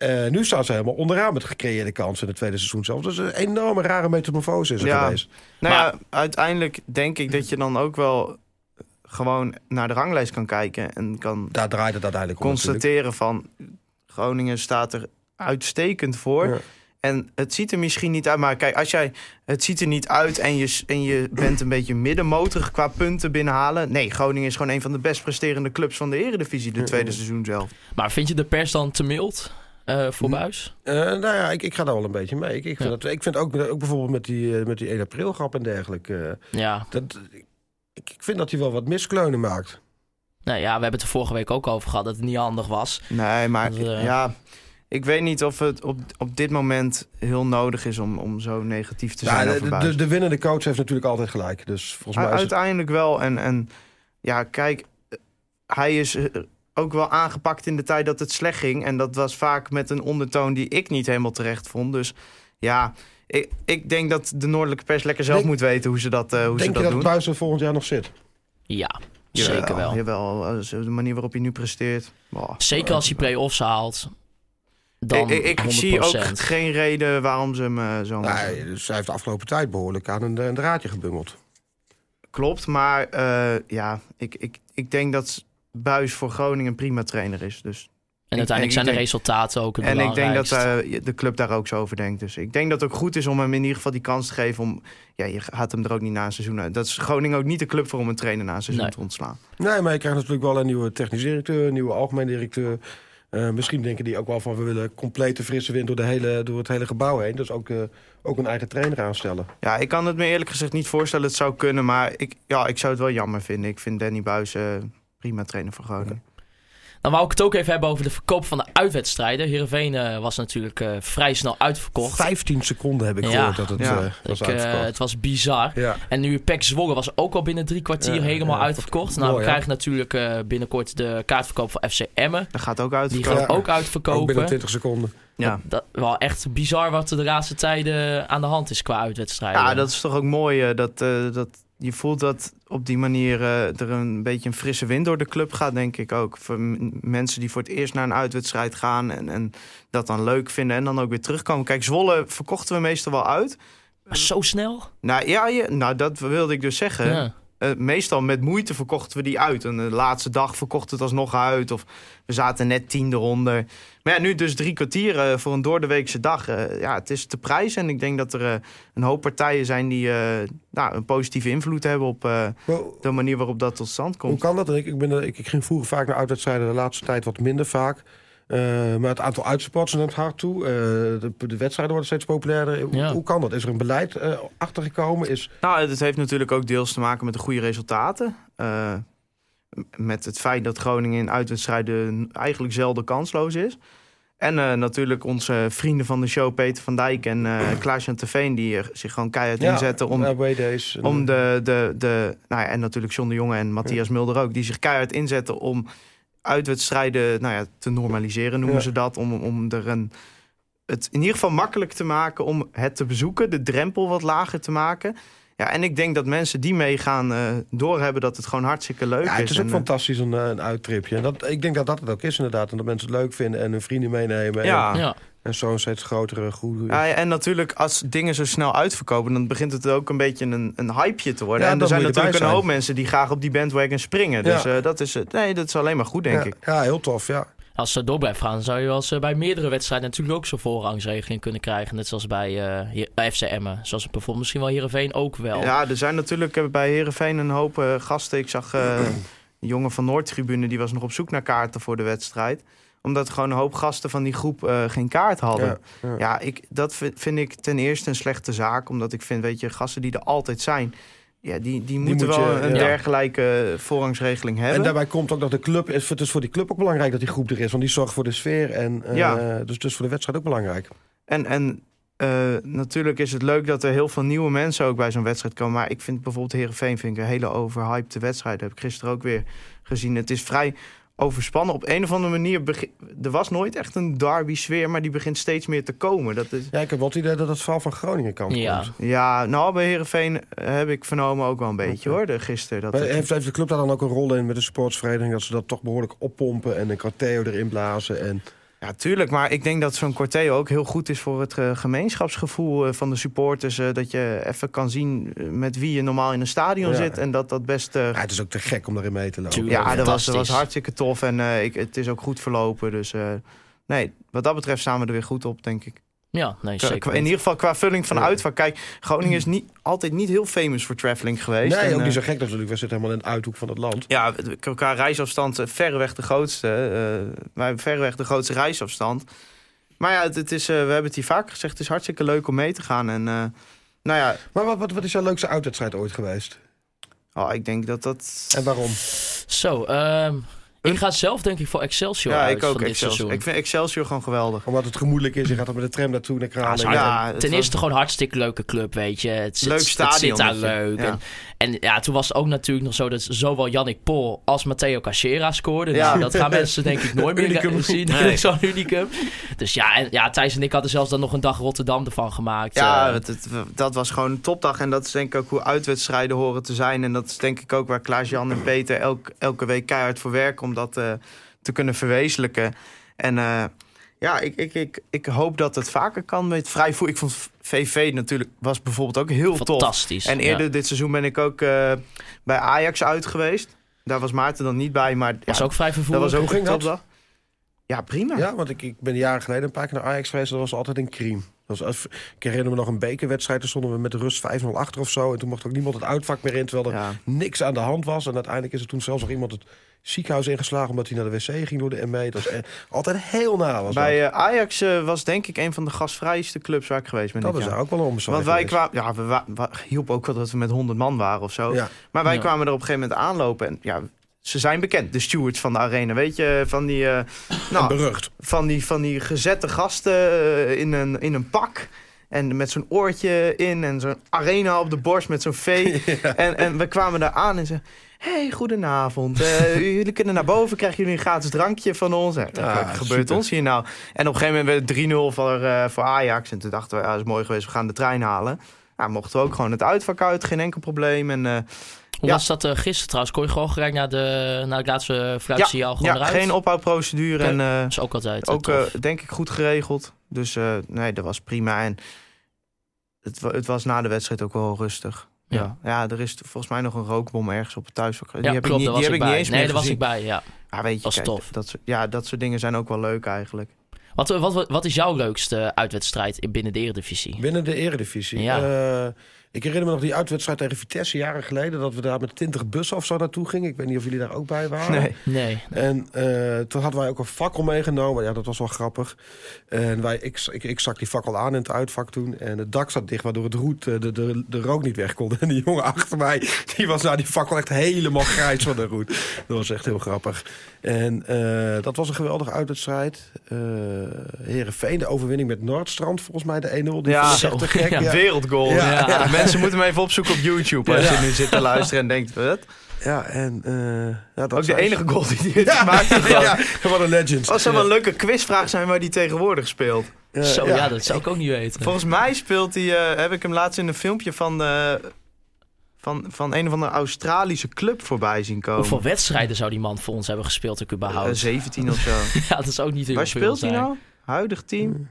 Eh, nu staan ze helemaal onderaan met gecreëerde kansen in het tweede seizoen zelf. Dus een enorme rare metamorfose is er Ja. geweest. Nou Maar- ja, uiteindelijk denk ik dat je dan ook wel gewoon naar de ranglijst kan kijken en kan Daar draait het uiteindelijk om natuurlijk. constateren van Groningen staat er uitstekend voor. Ja. En het ziet er misschien niet uit, maar kijk, als jij het ziet er niet uit en je, en je bent een beetje middenmotorig qua punten binnenhalen. Nee, Groningen is gewoon een van de best presterende clubs van de Eredivisie, de tweede seizoen zelf. Maar vind je de pers dan te mild eh, voor Hm. Buis? Eh, nou ja, ik, ik ga daar wel een beetje mee. Ik, ik vind, Ja. dat, ik vind ook, ook bijvoorbeeld met die, eh, met die 1 april grap en dergelijke. eh, Ja. dat, ik, ik vind dat hij wel wat miskleunen maakt. Nou ja, we hebben het er vorige week ook over gehad dat het niet handig was. Nee, maar Dat, ja, ik weet niet of het op, op dit moment heel nodig is om, om zo negatief te zijn Ja, over de, de, de winnende coach heeft natuurlijk altijd gelijk. Dus volgens mij is het- Uiteindelijk wel. En, en ja, kijk, hij is ook wel aangepakt in de tijd dat het slecht ging. En dat was vaak met een ondertoon die ik niet helemaal terecht vond. Dus ja, ik, ik denk dat de Noordelijke pers lekker zelf Denk- moet weten hoe ze dat, eh, hoe ze Denk je dat dat doen. Buis er volgend jaar nog zit? Ja, Jawel, zeker wel. Jawel, eh, de manier waarop hij nu presteert. Zeker als hij play-offs haalt. Dan ik ik, ik zie ook 100%. geen reden waarom ze hem eh, zo Nee, dus hij heeft de afgelopen tijd behoorlijk aan een, een draadje gebungeld. Klopt, maar eh, ja, ik, ik, ik denk dat Buis voor Groningen een prima trainer is. Dus En uiteindelijk zijn de denk- resultaten ook het En ik denk dat eh, de club daar ook zo over denkt. Dus ik denk dat het ook goed is om hem in ieder geval die kans te geven. Om, ja, je gaat hem er ook niet na een seizoen uit. Dat is Groningen ook niet de club voor om een trainer na een seizoen Nee. te ontslaan. Nee, maar je krijgt natuurlijk wel een nieuwe technisch directeur, een nieuwe algemeen directeur. Eh, misschien denken die ook wel van we willen complete frisse wind door, de hele, door het hele gebouw heen. Dus ook, eh, ook een eigen trainer aanstellen. Ja, ik kan het me eerlijk gezegd niet voorstellen. Het zou kunnen, maar ik, ja, ik zou het wel jammer vinden. Ik vind Danny Buis eh, prima trainer voor Groningen. Dan wou ik het ook even hebben over de verkoop van de uitwedstrijden. Heerenveen eh, was natuurlijk eh, vrij snel uitverkocht. 15 seconden heb ik Ja. gehoord dat het Ja. eh, was Ik, uitverkocht. het was bizar. ja. En nu PEC Zwolle was ook al binnen drie kwartier Ja, helemaal ja, uitverkocht. mooi, Nou, we krijgen natuurlijk eh, binnenkort de kaartverkoop van FC Emmen. Dat gaat ook Die uitverkopen. gaat Ja. ook Ook binnen uitverkopen. 20 seconden. Ja. Dat, wel echt bizar wat er de laatste tijden aan de hand is qua uitwedstrijden. ja, dat is toch ook mooi. dat, eh, dat, je voelt dat op die manier eh, er een beetje een frisse wind door de club gaat, denk ik ook. Voor mensen die voor het eerst naar een uitwedstrijd gaan en, en dat dan leuk vinden en dan ook weer terugkomen. Kijk, Zwolle verkochten we meestal wel uit. Maar zo snel? Nou ja, je, nou, dat wilde ik dus zeggen. Ja. Eh, meestal met moeite verkochten we die uit. En de laatste dag verkocht het alsnog uit. Of we zaten net tien eronder. Maar ja, nu dus drie kwartier eh, voor een doordeweekse dag. Eh, ja, het is te prijs. En ik denk dat er een hoop partijen zijn die nou, een positieve invloed hebben op de manier waarop dat tot stand hoe komt. kan dat? Ik, ik, ben, ik, ik ging vroeger vaak naar uitwedstrijden, de laatste tijd wat minder vaak. Eh, maar het aantal uitsporters neemt hard toe. Eh, de, de wedstrijden worden steeds populairder. Hoe, Ja. hoe kan dat? Is er een beleid eh achtergekomen? Is, Nou, het heeft natuurlijk ook deels te maken met de goede resultaten. Eh, met het feit dat Groningen in uitwedstrijden eigenlijk zelden kansloos is. En eh, natuurlijk onze vrienden van de show, Peter van Dijk en eh [clears throat] Klaas-Jan Teveen... die er zich gewoon keihard inzetten om, days. en- om de, de, de... Nou ja, en natuurlijk John de Jonge en Matthias Mulder ook... die zich keihard inzetten om uitwedstrijden nou ja, te normaliseren, noemen Ja. ze dat. Om, om er een, het in ieder geval makkelijk te maken om het te bezoeken. De drempel wat lager te maken. Ja, en ik denk dat mensen die meegaan eh doorhebben dat het gewoon hartstikke leuk Ja, is. het is ook En, eh, fantastisch een, eh, een uittripje. En dat, ik denk dat dat het ook is inderdaad. En dat mensen het leuk vinden en hun vrienden meenemen. ja. En, Ja. en zo'n steeds grotere groei. Ja, en natuurlijk, als dingen zo snel uitverkopen, dan begint het ook een beetje een, een hypeje te worden. Ja, en er zijn natuurlijk een hoop mensen die graag op die bandwagon springen. Dus Ja. eh, dat, is, het. nee, dat is alleen maar goed, denk ja, ik. ja, heel tof, ja. Als ze door blijft gaan, zou je wel eens eh, bij meerdere wedstrijden natuurlijk ook zo'n voorrangsregeling kunnen krijgen. Net zoals bij, eh, hier- bij FC Emmen. Zoals bijvoorbeeld misschien wel Heerenveen ook wel. Ja, er zijn natuurlijk eh, bij Herenveen een hoop eh, gasten. Ik zag eh, een jongen van Noordtribune, die was nog op zoek naar kaarten voor de wedstrijd. Omdat gewoon een hoop gasten van die groep eh, geen kaart hadden. Ja, Ja, ja. ik, dat vi- vind ik ten eerste een slechte zaak. Omdat ik vind, weet je, gasten die er altijd zijn... Ja, die, die moeten moet wel je- een ja. dergelijke voorrangsregeling hebben. En daarbij komt ook dat de club... is- Het is voor die club ook belangrijk dat die groep er is. Want die zorgt voor de sfeer. En, eh, Ja. dus, dus voor de wedstrijd ook belangrijk. En, en eh, natuurlijk is het leuk dat er heel veel nieuwe mensen ook bij zo'n wedstrijd komen. Maar ik vind bijvoorbeeld Herenveen vind ik een hele overhypte wedstrijd. Dat heb ik gisteren ook weer gezien. Het is vrij overspannen. Op een of andere manier... Er was nooit echt een derby-sfeer, maar die begint steeds meer te komen. Dat is... Ja, ik heb wel het idee dat het verhaal van Groningen kan Ja. komt. Ja, nou, bij Heerenveen heb ik vernomen ook wel een beetje, hoor, de, gisteren. Dat Maar het- heeft, heeft de club daar dan ook een rol in met de sportsvereniging... dat ze dat toch behoorlijk oppompen en een Corteo erin blazen? En... Ja, tuurlijk. Maar ik denk dat zo'n Corteo ook heel goed is voor het eh, gemeenschapsgevoel eh, van de supporters. eh, dat je even kan zien met wie je normaal in een stadion Ja. zit. En dat dat best... eh, Ja, het is ook te gek om daarin mee te lopen. Tuurlijk. ja, dat was, dat was hartstikke tof. En eh, ik, het is ook goed verlopen. Dus eh, nee, wat dat betreft staan we er weer goed op, denk ik. Ja, nee, zeker. qua- in ieder geval qua vulling van Ja. uitvaart. Kijk, Groningen is niet, altijd niet heel famous voor traveling geweest. Nee, En, ook niet eh, zo gek natuurlijk. We zitten helemaal in de uithoek van het land. Ja, qua reisafstand eh, verreweg de grootste. eh wij hebben verreweg de grootste reisafstand. Maar ja, het, het is, eh, we hebben het hier vaak gezegd. Het is hartstikke leuk om mee te gaan. En eh, nou ja, Maar wat, wat, wat is jouw leukste uitwedstrijd ooit geweest? oh, ik denk dat dat... En waarom? Zo, ik ga zelf denk ik voor Excelsior ja, uit ik ook van dit Excelsior. seizoen. Ik vind Excelsior gewoon geweldig. Omdat het gemoedelijk is. Je gaat er met de tram naartoe naar Kralen. ze Ja, ten was- eerste gewoon een hartstikke leuke club, weet je. Het zit, Leuk Het stadion, zit daar leuk. Ja. En, en ja, toen was het ook natuurlijk nog zo dat zowel Yannick Pol als Matteo Cachera scoorden. Ja. Nou, dat gaan mensen denk ik nooit [laughs] meer zien. Nee. Zo'n unicum. Dus ja, en, ja, Thijs en ik hadden zelfs dan nog een dag Rotterdam ervan gemaakt. Ja, Eh, het, het- dat was gewoon een topdag. En dat is denk ik ook hoe uitwedstrijden horen te zijn. En dat is denk ik ook waar Klaas-Jan en Peter elk, elke week keihard voor werken... om dat eh, te kunnen verwezenlijken. En eh, ja, ik, ik, ik, ik hoop dat het vaker kan met vrij. Ik vond VV natuurlijk was bijvoorbeeld ook heel tof. fantastisch. En ja. eerder dit seizoen ben ik ook eh, bij Ajax uit geweest. Daar was Maarten dan niet bij, maar was ja, ook vrij dat vervoerd. was ook Hoe ging een dat? Ja, prima. Ja, want ik, ik ben jaren geleden een paar keer naar Ajax geweest. Dat was altijd in Kriem. Was, als- ik herinner me nog een bekerwedstrijd. Toen stonden we met de rust 5-0 achter of zo. En toen mocht ook niemand het uitvak meer in. Terwijl er Ja. niks aan de hand was. En uiteindelijk is er toen zelfs nog iemand het ziekenhuis ingeslagen... omdat hij naar de wc ging door de ME. Dat was e- altijd heel na. Was Bij dat. eh, Ajax eh, was denk ik een van de gasvrijste clubs waar ik geweest ben. dat is jaar. ook wel een Want wij kwamen, ja, we hielp ook wel dat we met 100 man waren of zo. Ja. Maar wij Ja. kwamen er op een gegeven moment aanlopen en ja, ze zijn bekend, de stewards van de arena, weet je, van die, eh, [coughs] nou, berucht. van die, van die gezette gasten eh, in een, in een pak. En met zo'n oortje in en zo'n arena op de borst met zo'n V. [laughs] En, en we kwamen daar aan en ze... hey, goedenavond. Eh, [laughs] jullie kunnen naar boven, krijgen jullie een gratis drankje van ons. En, Ja, wat gebeurt super. ons hier nou? En op een gegeven moment werd het 3-0 voor, voor Ajax. En toen dachten we, ja, dat is mooi geweest, we gaan de trein halen. Nou, mochten we ook gewoon het uitvak uit, geen enkel probleem. En, eh, Hoe Ja. was dat eh, gisteren trouwens? Kon je gewoon gelijk naar de, naar de laatste fluitsignaal gewoon ja, eruit? geen ophoudprocedure. En, eh, Dat is ook altijd ook denk ik goed geregeld. Dus nee, dat was prima. En het, het was na de wedstrijd ook wel rustig. Ja. Ja. Er is volgens mij nog een rookbom ergens op het thuisvak. Die heb klopt, ik niet, die heb ik niet eens Nee, meer daar was ik bij, ja. Ja, weet je, Was kijk, tof. Dat, ja, dat soort dingen zijn ook wel leuk eigenlijk. Wat, wat, wat, is jouw leukste uitwedstrijd in- binnen de Eredivisie? Binnen de eredivisie. Ja. Ik herinner me nog die uitwedstrijd tegen Vitesse jaren geleden... dat we daar met 20 bussen of zo naartoe gingen. Ik weet niet of jullie daar ook bij waren. Nee. Nee. En eh, toen hadden wij ook een fakkel meegenomen. Ja, dat was wel grappig. En wij, ik, ik, ik zak die fakkel aan in het uitvak toen. En het dak zat dicht, waardoor het roet, eh, de, de, de rook niet weg kon. [laughs] En die jongen achter mij, die was nou die fakkel echt helemaal grijs van de roet. Dat was echt heel grappig. En eh, dat was een geweldige uitwedstrijd. Herenveen, de overwinning met Noordstrand, volgens mij de 1-0. Die Ja, echt te gek. Ja. Ja. Wereldgoal. Ja. Ja. Mensen moeten hem even opzoeken op YouTube als Ja. je nu zit te luisteren en denkt, wat? Ja, en eh, ja, dat Ook de enige ze. goal die hij heeft gemaakt. [laughs] Ja, ja, wat een legend. Als zou wel een leuke quizvraag zijn waar hij tegenwoordig speelt. Eh, Zo, ja. dat zou ik ook niet weten. Volgens mij speelt hij, eh, heb ik hem laatst in een filmpje van, eh, van, van een of andere Australische club voorbij zien komen. Hoeveel wedstrijden zou die man voor ons hebben gespeeld ook Eh, überhaupt? 17 of zo. [laughs] ja, dat is ook niet heel Waar veel speelt hij nou? Huidig team?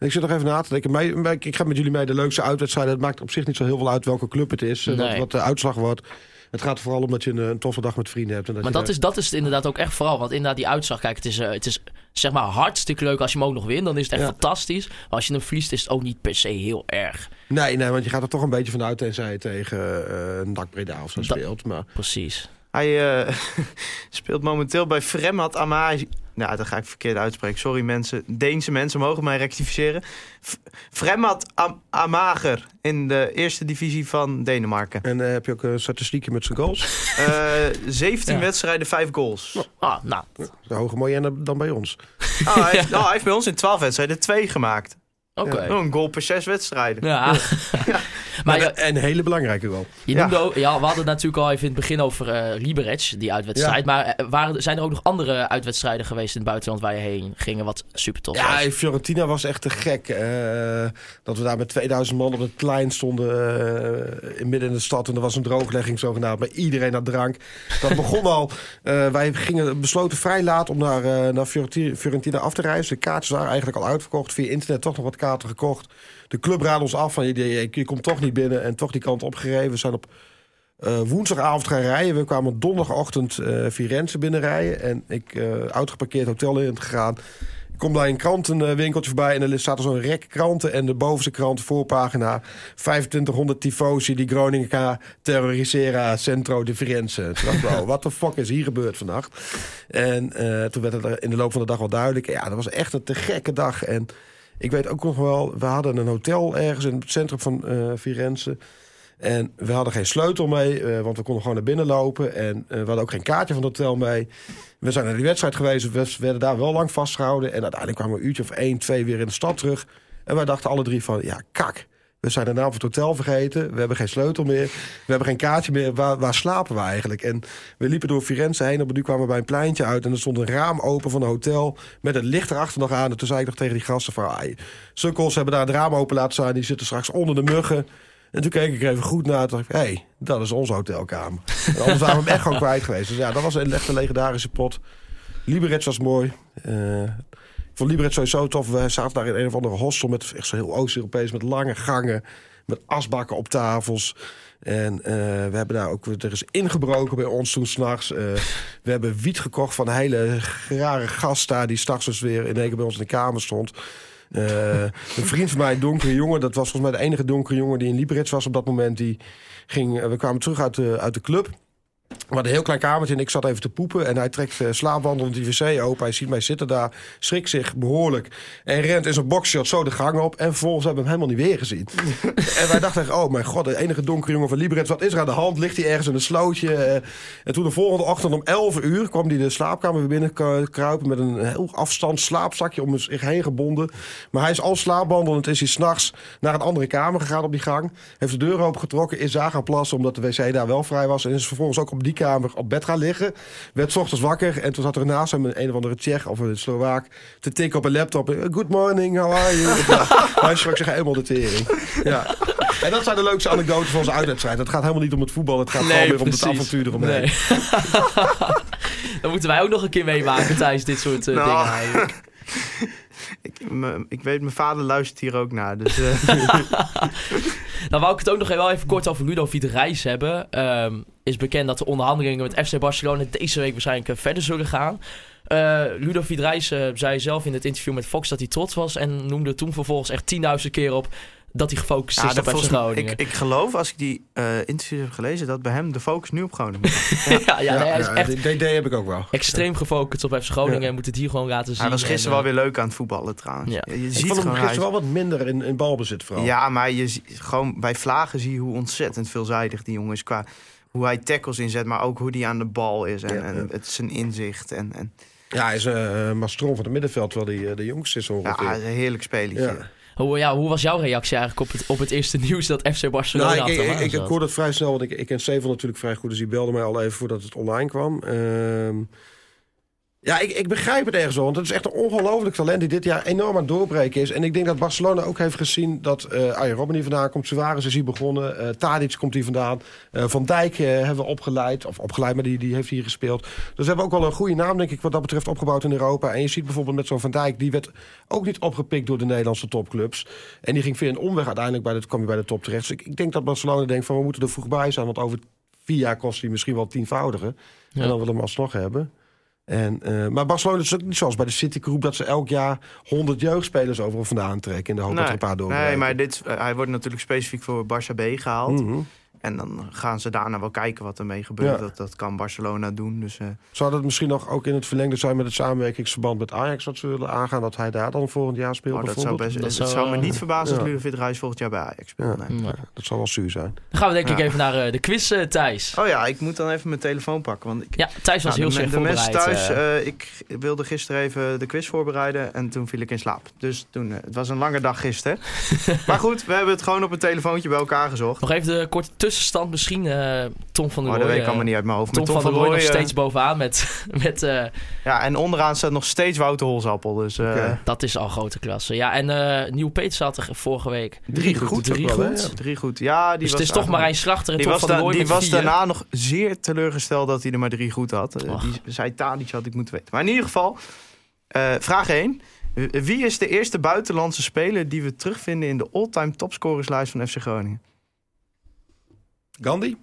Ik zit nog even na te denken. Mij- ik ga met jullie mee de leukste uitwedstrijd. Het maakt op zich niet zo heel veel uit welke club het is. eh, Wat, Nee. wat de uitslag wordt. Het gaat vooral om dat je een, een toffe dag met vrienden hebt. En dat Maar dat daar- is, dat is het inderdaad ook echt vooral. Want inderdaad, die uitslag, kijk, het is, eh, het is zeg maar hartstikke leuk als je hem ook nog wint. Dan is het echt Ja. fantastisch. Maar als je hem verliest, is het ook niet per se heel erg. Nee, nee, want je gaat er toch een beetje vanuit tenzij je tegen eh een dak Breda of zo speelt. Maar Precies. Hij eh, [laughs] speelt momenteel bij Fremad Amagi. Nou, dat ga ik verkeerd uitspreken. Sorry mensen. Deense mensen mogen mij rectificeren. F- Fremad Am Amager in de eerste divisie van Denemarken. en eh, heb je ook een statistiekje met zijn goals? Eh 17 Ja. wedstrijden, 5 goals. Ah, nou, De hoge mooie dan bij ons. Oh, hij, heeft, nou, hij heeft bij ons in 12 wedstrijden 2 gemaakt. oké. Oh, een goal per 6 wedstrijden. Ja. [laughs] maar Ja, en een hele belangrijke wel. je Ja. noemde ook, ja, we hadden het natuurlijk al even in het begin over eh Liberec, die uitwedstrijd. Maar eh, waren, zijn er ook nog andere uitwedstrijden geweest in het buitenland waar je heen ging, wat super tof Ja, was? in Fiorentina was echt te gek. eh, dat we daar met 2000 man op het plein stonden eh, in midden in de stad. En er was een drooglegging zogenaamd. Maar iedereen had drank. Dat begon al. eh, wij gingen besloten vrij laat om naar, eh, naar Fiorenti- Fiorentina af te reizen. De kaartjes waren eigenlijk al uitverkocht. Via internet toch nog wat kaarten gekocht. De club raadde ons af van je, je, je komt toch niet binnen. En toch die kant opgereden. We zijn op eh, woensdagavond gaan rijden. We kwamen donderdagochtend eh Firenze binnenrijden. En ik uh, uitgeparkeerd hotel in gegaan. Ik kom bij een krantenwinkeltje voorbij en er staat zo'n rek kranten. En de bovenste krant, voorpagina, 2500 tifosi die Groningen terroriseren Centro de Firenze. Toen dacht wat de fuck is hier gebeurd vannacht? En toen werd het in de loop van de dag wel duidelijk. Ja, dat was echt een te gekke dag. En ik weet ook nog wel, we hadden een hotel ergens in het centrum van eh, Firenze. En we hadden geen sleutel mee, eh, want we konden gewoon naar binnen lopen. En eh, we hadden ook geen kaartje van het hotel mee. We zijn naar die wedstrijd geweest, we werden daar wel lang vastgehouden. En uiteindelijk kwamen we een uurtje of één, twee weer in de stad terug. En wij dachten alle drie van, ja, kak. We zijn de naam van het hotel vergeten. We hebben geen sleutel meer. We hebben geen kaartje meer. Waar, slapen we eigenlijk? En we liepen door Firenze heen. Op duur kwamen we bij een pleintje uit. En er stond een raam open van een hotel. Met het licht erachter nog aan. En toen zei ik nog tegen die gasten van... "Ai, Sukkels hebben daar het raam open laten staan. Die zitten straks onder de muggen. En toen keek ik even goed naar. Toen dacht ik, hey, dat is onze hotelkamer. En anders waren we hem echt gewoon kwijt geweest. Dus ja, dat was een echt een legendarische pot. Liberec was mooi. Eh, ik vond Liberec sowieso tof. We zaten daar in een of andere hostel met echt zo heel Oost-Europees, met lange gangen, met asbakken op tafels. En eh, we hebben daar ook, er is ingebroken bij ons toen s'nachts. Uh, [laughs] we hebben wiet gekocht van een hele rare gast daar, die s'nachts dus weer in één keer bij ons in de kamer stond. Uh, een vriend van mij, een donkere jongen, dat was volgens mij de enige donkere jongen die in Liberec was op dat moment. Die ging, we kwamen terug uit de, uit de club. We hadden een heel klein kamertje en ik zat even te poepen. En hij trekt uh, slaapwandelend die wc open. Hij ziet mij zitten daar, schrikt zich behoorlijk. En rent in zijn boxshot zo de gang op. En vervolgens hebben we hem helemaal niet weer gezien. [laughs] en wij dachten echt, oh mijn god, de enige donkere jongen van Liberec. Wat is er aan de hand? Ligt hij ergens in een slootje? Uh, en toen de volgende ochtend om 11 uur kwam hij de slaapkamer weer binnen kruipen. Met een heel afstand slaapzakje om zich heen gebonden. Maar hij is al slaapwandelend. Is hij s'nachts naar een andere kamer gegaan op die gang. Heeft de deur opengetrokken. Is daar gaan plassen omdat de wc daar wel vrij was. En is vervolgens ook op die kamer op bed gaan liggen. Werd 's ochtends wakker en toen zat er naast hem een, een of andere Tsjech of een Slovaak te tikken op een laptop. Good morning, how are you? [laughs] Hij schrok zich helemaal de tering. Ja. En dat zijn de leukste anekdotes van onze uitwedstrijd. Het gaat helemaal niet om het voetbal, het gaat Nee, gewoon weer om het avontuur eromheen. Nee. [laughs] Dan moeten wij ook nog een keer meemaken tijdens dit soort eh, Nou. dingen eigenlijk. [laughs] Ik, me- ik weet, mijn vader luistert hier ook naar. Dus eh, Dan wou ik het ook nog wel even kort over Ludovic Reis hebben. Ehm, is bekend dat de onderhandelingen met FC Barcelona deze week waarschijnlijk eh, verder zullen gaan. Eh Ludovic Reis eh, zei zelf in het interview met Fox dat hij trots was. En noemde toen vervolgens echt 10.000 keer op dat hij gefocust ja, is dat op FC volgens mij- Groningen. ik, ik geloof, als ik die eh interviews heb gelezen, dat bij hem de focus nu op Groningen [laughs] ja, ja, nee, hij is ja, echt die heb ik ook wel. extreem gefocust op FC Groningen Ja. en moet het hier gewoon laten zien. Hij was gisteren En, wel eh, weer leuk aan het voetballen trouwens. Ja. Je, je Ik ziet vond hem hij gisteren wel wat minder in, in balbezit vooral. Ja, maar je ziet gewoon bij Vlagen zie je hoe ontzettend veelzijdig die jongen is qua hoe hij tackles inzet, maar ook hoe hij aan de bal is en, Ja, en ja. het zijn inzicht en, en Ja, hij is een mastron van het middenveld, terwijl hij eh, de jongste is ja, ongeveer. hij is een heerlijk spelletje. Hoe, ja, hoe was jouw reactie eigenlijk op het, op het eerste [laughs] nieuws dat FC Barcelona Nou, ik, had ik, ik, ik hoorde het vrij snel, want ik, ik ken Steven natuurlijk vrij goed. Dus die belde mij al even voordat het online kwam. Ehm, ja, ik, ik begrijp het ergens wel. Want het is echt een ongelooflijk talent die dit jaar enorm aan het doorbreken is. En ik denk dat Barcelona ook heeft gezien dat eh Arjen Robben hier vandaan komt. Suarez is hier begonnen. eh Tadic komt hier vandaan. Eh, Van Dijk hebben we opgeleid. Of opgeleid, maar die, die heeft hier gespeeld. Dus we hebben ook wel een goede naam, denk ik, wat dat betreft opgebouwd in Europa. En je ziet bijvoorbeeld met zo'n Van Dijk, die werd ook niet opgepikt door de Nederlandse topclubs. En die ging via een omweg uiteindelijk bij de, kwam hij bij de top terecht. Dus ik, ik denk dat Barcelona denkt van we moeten er vroeg bij zijn. Want over vier jaar kost hij misschien wel tienvoudige. Ja. En dan willen we hem alsnog hebben. En, eh, maar Barcelona is ook niet zoals bij de City Group... dat ze elk jaar 100 jeugdspelers overal vandaan trekken... in de hoop dat er een paar doorbreken. nee, maar dit, eh, hij wordt natuurlijk specifiek voor Barça B gehaald. Mhm. En dan gaan ze daarna wel kijken wat ermee gebeurt. Ja. Dat, dat kan Barcelona doen. Dus, eh, Zou dat misschien nog ook in het verlengde zijn met het samenwerkingsverband met Ajax... dat ze willen aangaan dat hij daar dan volgend jaar speelt oh, dat zou, best, Dat het zou, zou me eh, niet verbazen als ja. Ludovic Reis volgend jaar bij Ajax speelt. Ja. nee. Dat zal wel zuur zijn. Dan gaan we denk ik even naar eh, de quiz, eh, Thijs. Oh ja, ik moet dan even mijn telefoon pakken. Want ik, Ja, Thijs was Nou, heel slecht me- de mensen thuis, ik wilde gisteren even de quiz voorbereiden en toen viel ik in slaap. Dus toen, het was een lange dag gisteren. [laughs] maar goed, we hebben het gewoon op een telefoontje bij elkaar gezocht. Nog even de korte tussenstand misschien. eh, Tom van der Maar Rooij. dat weet ik eh, allemaal niet uit mijn hoofd. Tom, Maar van der Rooij nog Rooij, eh, steeds bovenaan met... [laughs] met eh, Ja, en onderaan staat nog steeds Wouter Holzappel. Dus eh, dat is al grote klasse. Ja, en eh Nieuw Peters had er vorige week. drie goed. Drie wel, goed. Ja. Drie goed. Ja, die dus was het is toch Marijn Slachter en Die Tom was, van der da- Rooij die was vier. daarna nog zeer teleurgesteld dat hij er maar drie goed had. Eh. Die zei Tadic had ik moeten weten. Maar in ieder geval, eh, vraag 1. Wie is de eerste buitenlandse speler die we terugvinden in de all-time topscorerslijst van FC Groningen? Gandhi?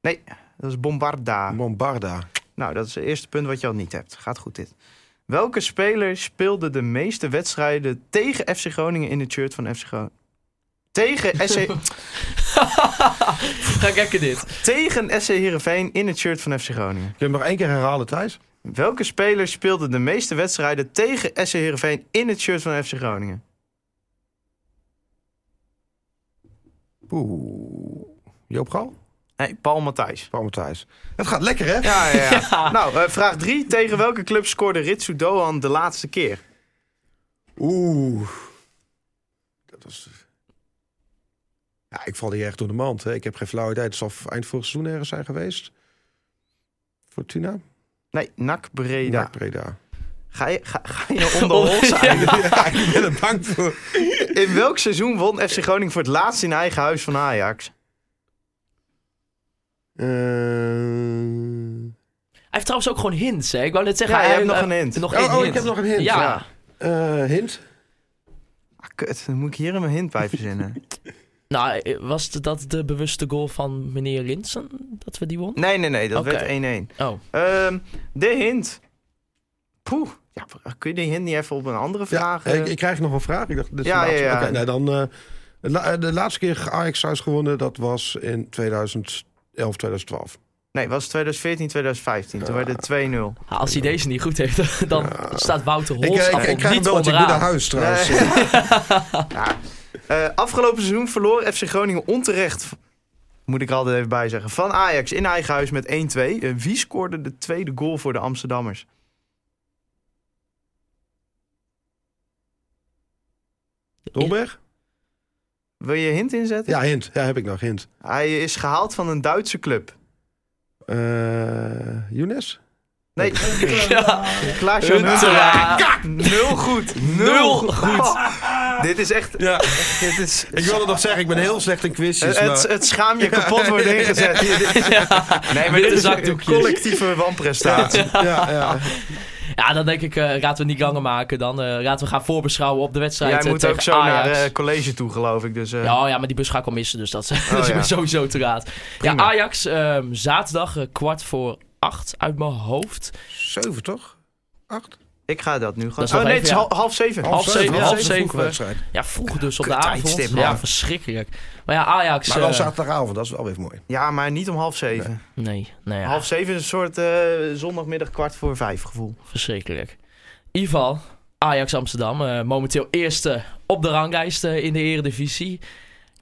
Dat is Bombarda. Bombarda. Nou, dat is het eerste punt wat je al niet hebt. Gaat goed dit. Welke speler speelde de meeste wedstrijden tegen FC Groningen in het shirt van FC Groningen? Tegen SC, [laughs] Ga gekken dit. tegen SC Heerenveen in het shirt van FC Groningen. Kun je hem nog één keer herhalen, Thijs? Welke speler speelde de meeste wedstrijden tegen SC Heerenveen in het shirt van FC Groningen? Oeh. Joop Gal? Nee, Paul Matthijs. Paul Matthijs. Het gaat lekker, hè? Ja, ja, ja. [laughs] Ja. Nou, eh, vraag 3. Tegen welke club scoorde Ritsu Doan de laatste keer? Oeh. Dat was... Ja, ik val hier echt door de mand. Hè. Ik heb geen flauw idee. Het zal eind vorig seizoen ergens zijn geweest. Fortuna? Nee, NAC Breda. Ja, Breda. Ga je, ga, ga je [laughs] onder ons Ja. [laughs] ja, ik ben er bang voor. In welk seizoen won FC Groningen voor het laatst in eigen huis van Ajax? Eh, Hij heeft trouwens ook gewoon hints, hè? Ik wou net zeggen... Ja, je hij hebt nog een hint. Nog Oh, één oh, hint. ik heb nog een hint. Ja. Ja. eh, hint? Ah, kut, dan moet ik hier een hint bij verzinnen. [laughs] Nou, was het dat de bewuste goal van meneer Linsen? Dat we die won? Nee, nee, nee, dat werd 1-1. Oh. Ehm, de hint. Poeh. Ja, kun je die hint niet even op een andere Ja, vraag? ik, ik krijg nog een vraag. Ik dacht, dit is Ja, de laatste. ja, ja. Oké, nee, dan, eh, de, la- de laatste keer Ajax thuis gewonnen, dat was in 2011, 2012. Nee, was 2014, 2015. Toen werd het 2-0. Ah, Als hij deze niet goed heeft, [laughs] dan staat Wouter Ik, eh, Holst ik, ik krijg een niet moet naar huis trouwens. Nee. [laughs] ja. Eh, afgelopen seizoen verloor FC Groningen onterecht, moet ik er altijd even bij zeggen, van Ajax in eigen huis met 1-2. Eh, wie scoorde de tweede goal voor de Amsterdammers? Dolberg? Wil je hint inzetten? Ja, hint. Ja, heb ik nog, hint. Hij is gehaald van een Duitse club. Eh Younes? Nee, [laughs] Ja, Klaas-Jan Huntelaar. Huntelaar. Nul goed. Nul goed. [laughs] dit is echt... Ja. Dit is, Ik wilde nog zeggen, ik ben heel slecht in quizjes. het, maar... het, het schaam je kapot wordt ingezet. [laughs] Nee, maar dit is een collectieve wanprestatie. ja, ja. Ja, dan denk ik, eh laten we niet langer maken. Dan eh, laten we gaan voorbeschouwen op de wedstrijd Jij eh, moet tegen ook zo Ajax. naar eh, college toe, geloof ik. Dus, eh, Ja, ja, maar die bus ga ik al missen, dus dat, [laughs] dat is ja. sowieso te laat. Ja. Ajax, ehm, zaterdag kwart voor acht uit mijn hoofd. Zeven, toch? Acht? Ik ga dat nu. Dat oh nee, even, het is ja. half zeven. Half zeven, ja, half zeven. zeven. vroege wedstrijd. Ja, vroeg dus op de avond. Ja, verschrikkelijk. Maar ja, Ajax... Maar wel eh, zaterdagavond, dat is wel weer mooi. Ja, maar niet om half zeven. Nee, nee ja, Half zeven is een soort eh, zondagmiddag kwart voor vijf gevoel. verschrikkelijk. Geval, Ajax Amsterdam. eh, momenteel eerste op de ranglijst eh, in de eredivisie.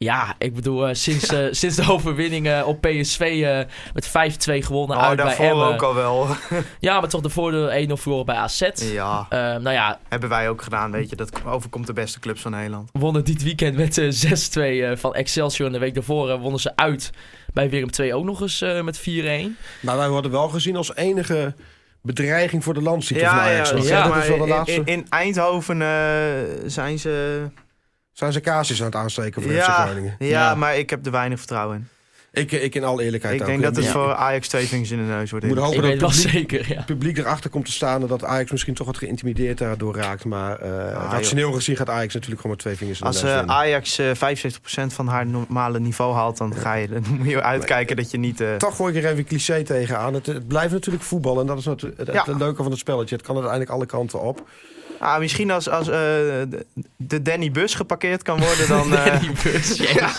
Ja, ik bedoel, eh, sinds, eh, sinds de overwinning eh, op PSV eh, met 5-2 gewonnen Oh, uit bij daarvoor Emmen. ook al wel. [laughs] Ja, maar toch de voordeel 1-0 verloren bij AZ. ja, Eh, nou ja, hebben wij ook gedaan, weet je. Dat overkomt de beste clubs van Nederland. wonnen dit weekend met eh, 6-2 eh, van Excelsior. En de week daarvoor wonnen ze uit bij Willem 2 ook nog eens eh, met 4-1. Maar wij worden wel gezien als enige bedreiging voor de landstitel Ja, van Ajax. ja, ja, dat maar is wel de in, laatste. in, in Eindhoven eh, zijn ze... Zijn ze kaarsjes aan het aansteken voor FC Ja, Groningen? ja, Ja. maar ik heb er weinig vertrouwen in. Ik, ik in alle eerlijkheid Ik ook. denk dat het Ja. voor Ajax twee vingers in de neus wordt. Moet hopen Ik dat het publiek, zeker, ja. het publiek erachter komt te staan... en dat Ajax misschien toch wat geïntimideerd daardoor raakt. Maar eh, Ah, rationeel gezien gaat Ajax natuurlijk gewoon met twee vingers in de Als neus eh, winnen. Ajax eh 75% van haar normale niveau haalt, dan, ga je, dan moet je uitkijken dat je niet... eh, Toch gooi ik er even een cliché tegenaan. Het, het blijft natuurlijk voetbal en dat is het, het Ja. leuke van het spelletje. Het kan uiteindelijk alle kanten op. ah, misschien als, als eh, de, Danny Bus geparkeerd kan worden, dan... [laughs] eh, Die bus, [laughs] ja.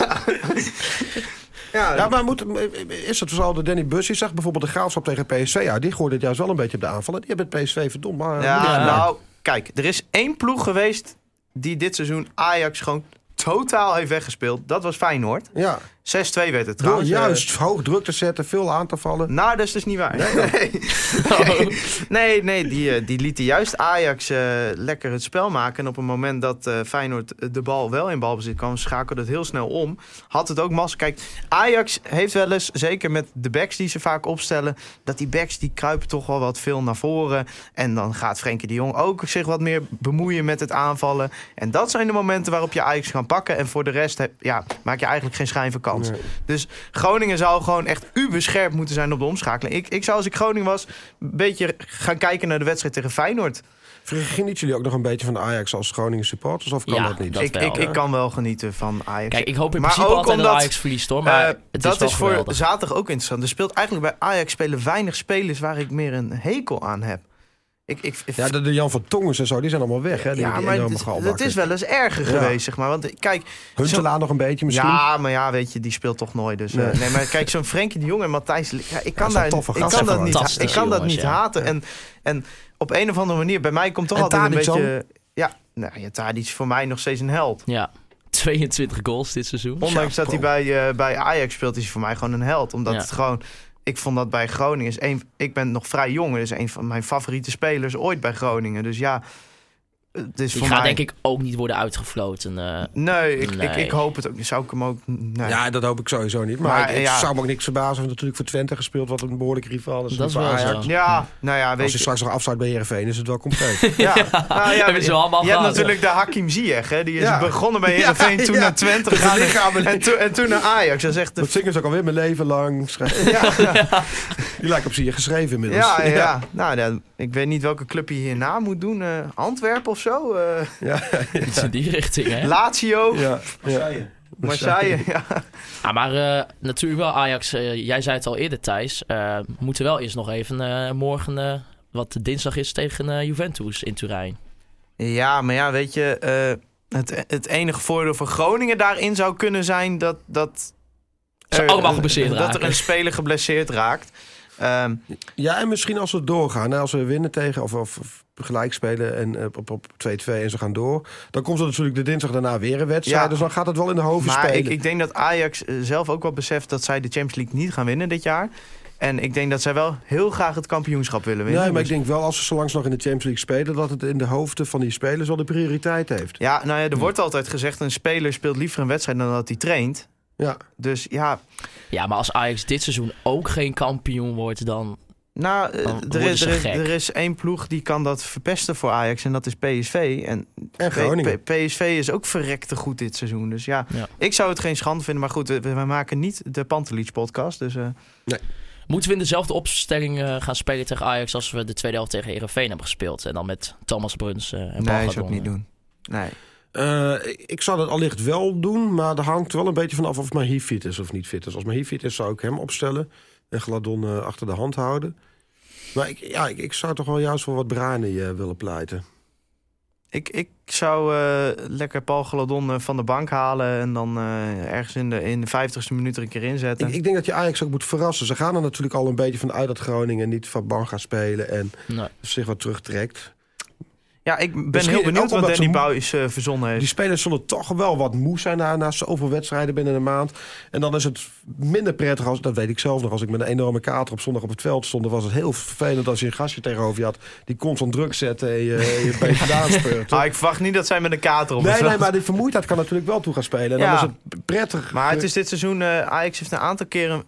Ja, Ja, maar moet, is het zo dat Danny Bussy zegt bijvoorbeeld de graafschap tegen PSV? Ja, die gooide het juist wel een beetje op de aanval. En Die hebben het PSV verdomd. Maar, Ja, Ja. nou, kijk, er is één ploeg geweest die dit seizoen Ajax gewoon totaal heeft weggespeeld. Dat was Feyenoord. 6-2 ja. Werd het Door trouwens. juist hoog druk te zetten, veel aan te vallen. Eh, nou, dat is dus niet waar. Nee, [laughs] nee, nee die, eh, die lieten juist Ajax eh, lekker het spel maken. En op het moment dat eh, Feyenoord de bal wel in balbezit kwam, schakelde het heel snel om. Had het ook massa. Kijk, Ajax heeft wel eens, zeker met de backs die ze vaak opstellen, dat die backs die kruipen toch wel wat veel naar voren. En dan gaat Frenkie de Jong ook zich wat meer bemoeien met het aanvallen. En dat zijn de momenten waarop je Ajax kan pakken. En voor de rest heb, ja, maak je eigenlijk geen schijn van kans. Nee. Dus Groningen zou gewoon echt uberscherp moeten zijn op de omschakeling. Ik, ik zou als ik Groningen was een beetje gaan kijken naar de wedstrijd tegen Feyenoord. Genieten jullie ook nog een beetje van de Ajax als Groningen supporters? Of kan Ja, dat niet? dat ik, wel, ik, kan wel genieten van Ajax. Kijk, ik hoop in Maar principe ook altijd dat omdat, Ajax verliest hoor. Maar Eh, het dat is, wel is voor zaterdag ook interessant. Er speelt eigenlijk bij Ajax spelen weinig spelers waar ik meer een hekel aan heb. Ik, ik, Ja, de, de Jan van Tongens en zo, die zijn allemaal weg. Hè? Die, ja, die maar het, is wel eens erger Ja. geweest, zeg maar. Want eh, kijk, Huntelaar nog een beetje misschien. Ja, maar ja, weet je, die speelt toch nooit. Dus, eh, Nee. nee, maar kijk, zo'n Frenkie de Jong en Matthijs... Ja, ik kan, daar, ik kan dat niet, ik kan dat niet ja. haten. En, en op een of andere manier, bij mij komt toch En altijd een beetje... Ja, nou, ja, Tadic is voor mij nog steeds een held. Ja, 22 goals dit seizoen. Ondanks dat hij bij, eh, bij Ajax speelt, is hij voor mij gewoon een held. Omdat Ja. het gewoon... Ik vond dat bij Groningen is een... Ik ben nog vrij jong. Is een van mijn favoriete spelers ooit bij Groningen. Dus ja, het is Die voor gaat mij... denk ik ook niet worden uitgefloten. eh. Nee, ik, Ik, Nee. ik hoop het ook. Zou ik hem ook... Nee. Ja, dat hoop ik sowieso niet. Maar, Maar, ik, het ja. zou me ook niks verbazen. of natuurlijk voor Twente gespeeld, wat een behoorlijke rival is. Dat is voor wel Ajax. zo. Ja, nou ja, weet Als je... straks nog afsluit bij Heerenveen, is het wel compleet. [laughs] Ja, nou ja, Hebben ze allemaal je hebt natuurlijk de Hakim Ziyech, hè? Die is Ja. begonnen bij [laughs] Heerenveen, Ja, toen ja. naar Twente gegaan en, en, toen- en toen naar Ajax. Dat echt de... dat zingen ze ook alweer mijn leven lang. [laughs] Die lijkt op zich geschreven inmiddels. Ja, ja, ja. Nou, dan- ik weet niet welke club je hierna moet doen. eh, Antwerpen of zo? eh, [laughs] ja, Iets in die richting, hè? Lazio? ja, ja. Marseille? Ja. Maar eh, natuurlijk wel Ajax, eh, jij zei het al eerder Thijs, eh, we moeten wel eerst nog even eh, morgen, eh, wat dinsdag is, tegen eh, Juventus in Turijn. ja, maar ja, weet je... eh, het, het enige voordeel voor Groningen daarin zou kunnen zijn dat... dat Ze er- allemaal geblesseerd Dat er een speler geblesseerd raakt. Ehm, Ja, en misschien als we doorgaan. Als we winnen tegen of, of, of gelijk spelen en eh, op, op 2-2 en ze gaan door. Dan komt er natuurlijk de dinsdag daarna weer een wedstrijd. Ja. Dus dan gaat het wel in de hoofd Maar spelen. ik, ik denk dat Ajax eh, zelf ook wel beseft dat zij de Champions League niet gaan winnen dit jaar. En ik denk dat zij wel heel graag het kampioenschap willen winnen. nee, maar ik Dus- denk wel als ze zo langs nog in de Champions League spelen... dat het in de hoofden van die spelers wel de prioriteit heeft. Ja, nou ja, er wordt altijd gezegd... een speler speelt liever een wedstrijd dan dat hij traint. Ja, Dus ja, Ja, maar als Ajax dit seizoen ook geen kampioen wordt, dan... nou, eh, er, is, er, is, gek. er is één ploeg die kan dat verpesten voor Ajax... en dat is PSV. En en Groningen. P- PSV is ook verrekte goed dit seizoen. Dus ja, Ja. ik zou het geen schande vinden. Maar goed, we, we maken niet de Pantelich podcast. Dus eh, Moeten we in dezelfde opstelling eh, gaan spelen tegen Ajax als we de tweede helft tegen Herenveen hebben gespeeld? En dan met Thomas Bruns eh, en Paul nee, zou Gardon, ik niet doen. Nee. Eh, ik- zou dat allicht wel doen, maar er hangt wel een beetje vanaf of Mahi fit is of niet fit is. Als Mahi fit is, zou ik hem opstellen en Gladon eh, achter de hand houden. Maar ik, ja, ik, ik zou toch wel juist voor wat Brani eh, willen pleiten. Ik, ik zou lekker Paul Gladon van de bank halen en dan ergens in de, in de 50ste minuut er een keer inzetten. Ik, ik denk dat je Ajax ook moet verrassen. Ze gaan er natuurlijk al een beetje van uit dat Groningen niet van bank gaat spelen en Nee. zich wat terugtrekt. Ja, ik ben Misschien heel benieuwd wat Danny Buis eh verzonnen heeft. Die spelers zullen toch wel wat moe zijn na, na zoveel wedstrijden binnen een maand. En dan is het minder prettig, als, dat weet ik zelf nog, als ik met een enorme kater op zondag op het veld stond. Dan was het heel vervelend als je een gastje tegenover je had die constant druk zette en je, je [laughs] gedaan speurt. Ah, ik verwacht niet dat zij met een kater op Nee, nee, maar die vermoeidheid kan natuurlijk wel toe gaan spelen. En Ja. dan is het prettig. Maar het is dit seizoen, eh, Ajax heeft een aantal keren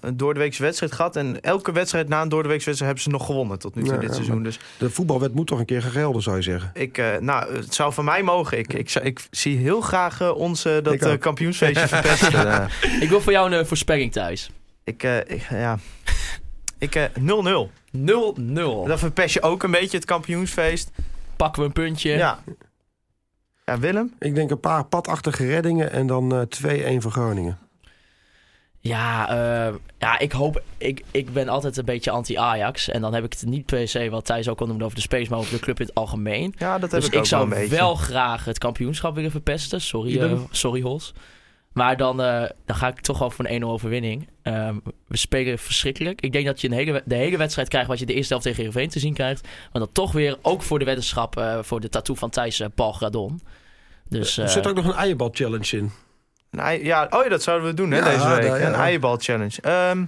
een doordeweekse wedstrijd gehad. En elke wedstrijd na een doordeweekse wedstrijd hebben ze nog gewonnen tot nu toe Ja, dit ja, seizoen. Dus De voetbalwet moet toch een keer gaan gelden, zou je zeggen. ik, eh, nou, het zou van mij mogen. Ik, ik, ik zie heel graag eh, ons eh, dat eh, kampioensfeestje [laughs] verpesten. Eh, Ik wil voor jou een eh, voorspelling thuis. 0-0. ik, eh, ik, ja. Ik, eh, 0-0. Dan verpest je ook een beetje het kampioensfeest. Pakken we een puntje. Ja. Ja, Willem? Ik denk een paar padachtige reddingen en dan eh 2-1 voor Groningen. Ja, eh, ja ik hoop. Ik, ik ben altijd een beetje anti-Ajax. En dan heb ik het niet per se wat Thijs ook al noemde over de space, maar over de club in het algemeen. Ja, dat heb Dus ik ik, ook zou wel een beetje. wel graag het kampioenschap willen verpesten. Sorry, eh, sorry Hols. Maar dan, eh, dan ga ik toch wel voor een 1-0 overwinning. Ehm, we spelen verschrikkelijk. Ik denk dat je een hele, de hele wedstrijd krijgt wat je de eerste helft tegen Heerenveen te zien krijgt. Maar dan toch weer, ook voor de weddenschap, voor de tattoo van Thijs, Paul Gradon. Dus Er zit ook nog een eierbal challenge in. Een ei- ja, oh ja, dat zouden we doen hè, Ja, deze week. ja. Een eierbal challenge. Ehm,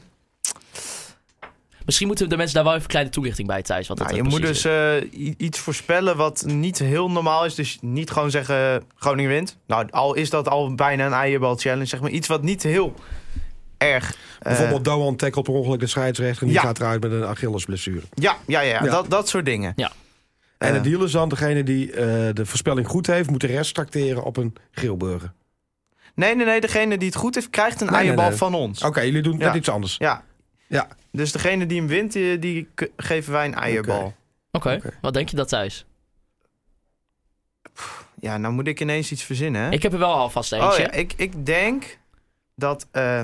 misschien moeten de mensen daar wel even een kleine toelichting bij, Thijs. Wat nou, dat je eh, moet dus eh, iets voorspellen wat niet heel normaal is. Dus niet gewoon zeggen Groningen wint. Nou, al is dat al bijna een eierbal challenge. Zeg maar iets wat niet heel erg... eh, Bijvoorbeeld Doan tackelt per ongeluk de scheidsrechter... en die Ja. gaat eruit met een Achillesblessure. ja, ja, ja, Ja. Dat, dat soort dingen. Ja. En Eh, de deal is dan, degene die eh, de voorspelling goed heeft... moet de rest tracteren op een grillburger. Nee, nee, nee. Degene die het goed heeft, krijgt een Nee, eierbal nee. van ons. Oké, jullie doen Ja. net iets anders. Ja. Ja. Dus degene die hem wint, die, geven wij een eierbal. Oké, oké. wat denk je dat, Thijs? Ja, nou moet ik ineens iets verzinnen. Hè? Ik heb er wel alvast eentje. Oh ja, ik, ik denk dat eh,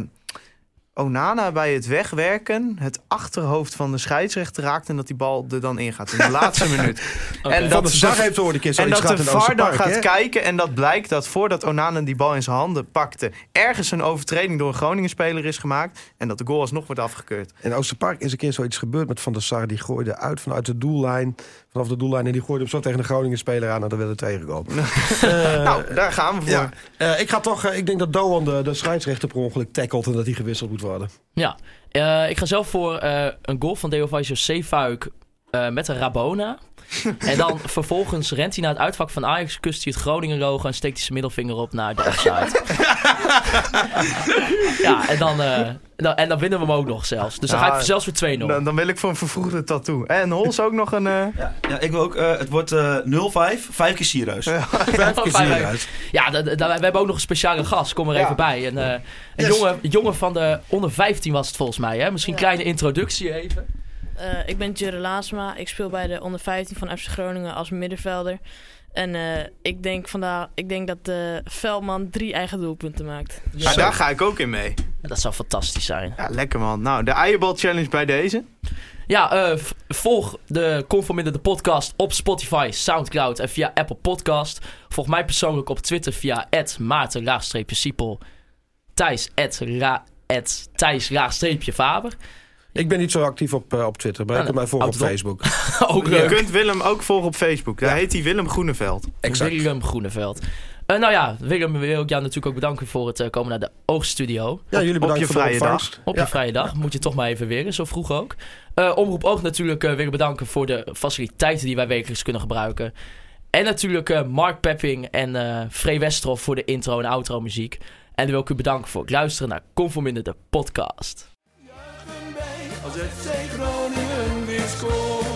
Onana bij het wegwerken het achterhoofd van de scheidsrechter raakt en dat die bal er dan in gaat in de [laughs] laatste minuut. En dat de de- heeft hoorde ik eens En dat de VAR dan gaat kijken en dat blijkt dat voordat Onana die bal in zijn handen pakte, ergens een overtreding door een Groningen-speler is gemaakt en dat de goal alsnog wordt afgekeurd. In Oosterpark is een keer zoiets gebeurd met Van der Sar. Die gooide uit vanuit de doellijn. Vanaf de doellijn. En die gooide hem zo tegen de Groningen speler aan. En dan werd het tegengekomen. [laughs] [laughs] nou, daar gaan we voor. ja. Eh, ik ga toch... eh, ik denk dat Doan de, de scheidsrechter per ongeluk tackelt. En dat hij gewisseld moet worden. Ja, Eh, ik ga zelf voor eh, een goal van Deovaisio Zeefuik eh met een Rabona. En dan vervolgens rent hij naar het uitvak van Ajax, kust hij het Groningen logo en steekt hij zijn middelvinger op naar de offside. [laughs] ja, en dan, eh, dan, en dan winnen we hem ook nog zelfs. Dus dan ga ik zelfs voor 2-0. Dan, dan wil ik voor een vervroegde tattoo. En Hols ook nog een... eh, Ja, ja, ik wil ook. eh, het wordt eh 0-5, vijf keer Sierhuis. Vijf keer Sierhuis. Ja, we hebben ook nog een speciale gast. Kom er Ja. even bij. En, eh, een Yes. jongen, jongen van de onder 15 was het volgens mij. Hè? Misschien een Ja. kleine introductie even. Eh, ik ben Jure Laasma. Ik speel bij de onder 15 van FC Groningen als middenvelder. En eh, ik, denk vandaag, ik denk dat de Veldman drie eigen doelpunten maakt. ja, daar ga ik ook in mee. Dat zou fantastisch zijn. Ja, lekker man. Nou, de eierbal challenge bij deze. Ja, eh, volg de Conforminder de podcast op Spotify, Soundcloud en via Apple Podcast. Volg mij persoonlijk op Twitter via maarten-siepel. Thijs, ra, Thijs-faber. Ik ben niet zo actief op, eh, op Twitter. Maar je Ja, kunt mij volgen op Facebook. [laughs] ook Je kunt Willem ook volgen op Facebook. Daar Ja. heet hij Willem Groeneveld. Exact. Willem Groeneveld. Eh, nou ja, Willem wil ik jou natuurlijk ook bedanken voor het eh, komen naar de Oogstudio. Ja, jullie op bedankt je voor de vrije ontvangst. Op Ja. je vrije dag. Moet je toch maar even weer, zo vroeg ook. Eh, Omroep Oog natuurlijk eh, willen bedanken voor de faciliteiten die wij wekelijks kunnen gebruiken. En natuurlijk eh, Mark Pepping en eh Free Westerhof voor de intro en outro muziek. En dan wil ik u bedanken voor het luisteren naar Conforminder de podcast. FC Groningen weer scoort.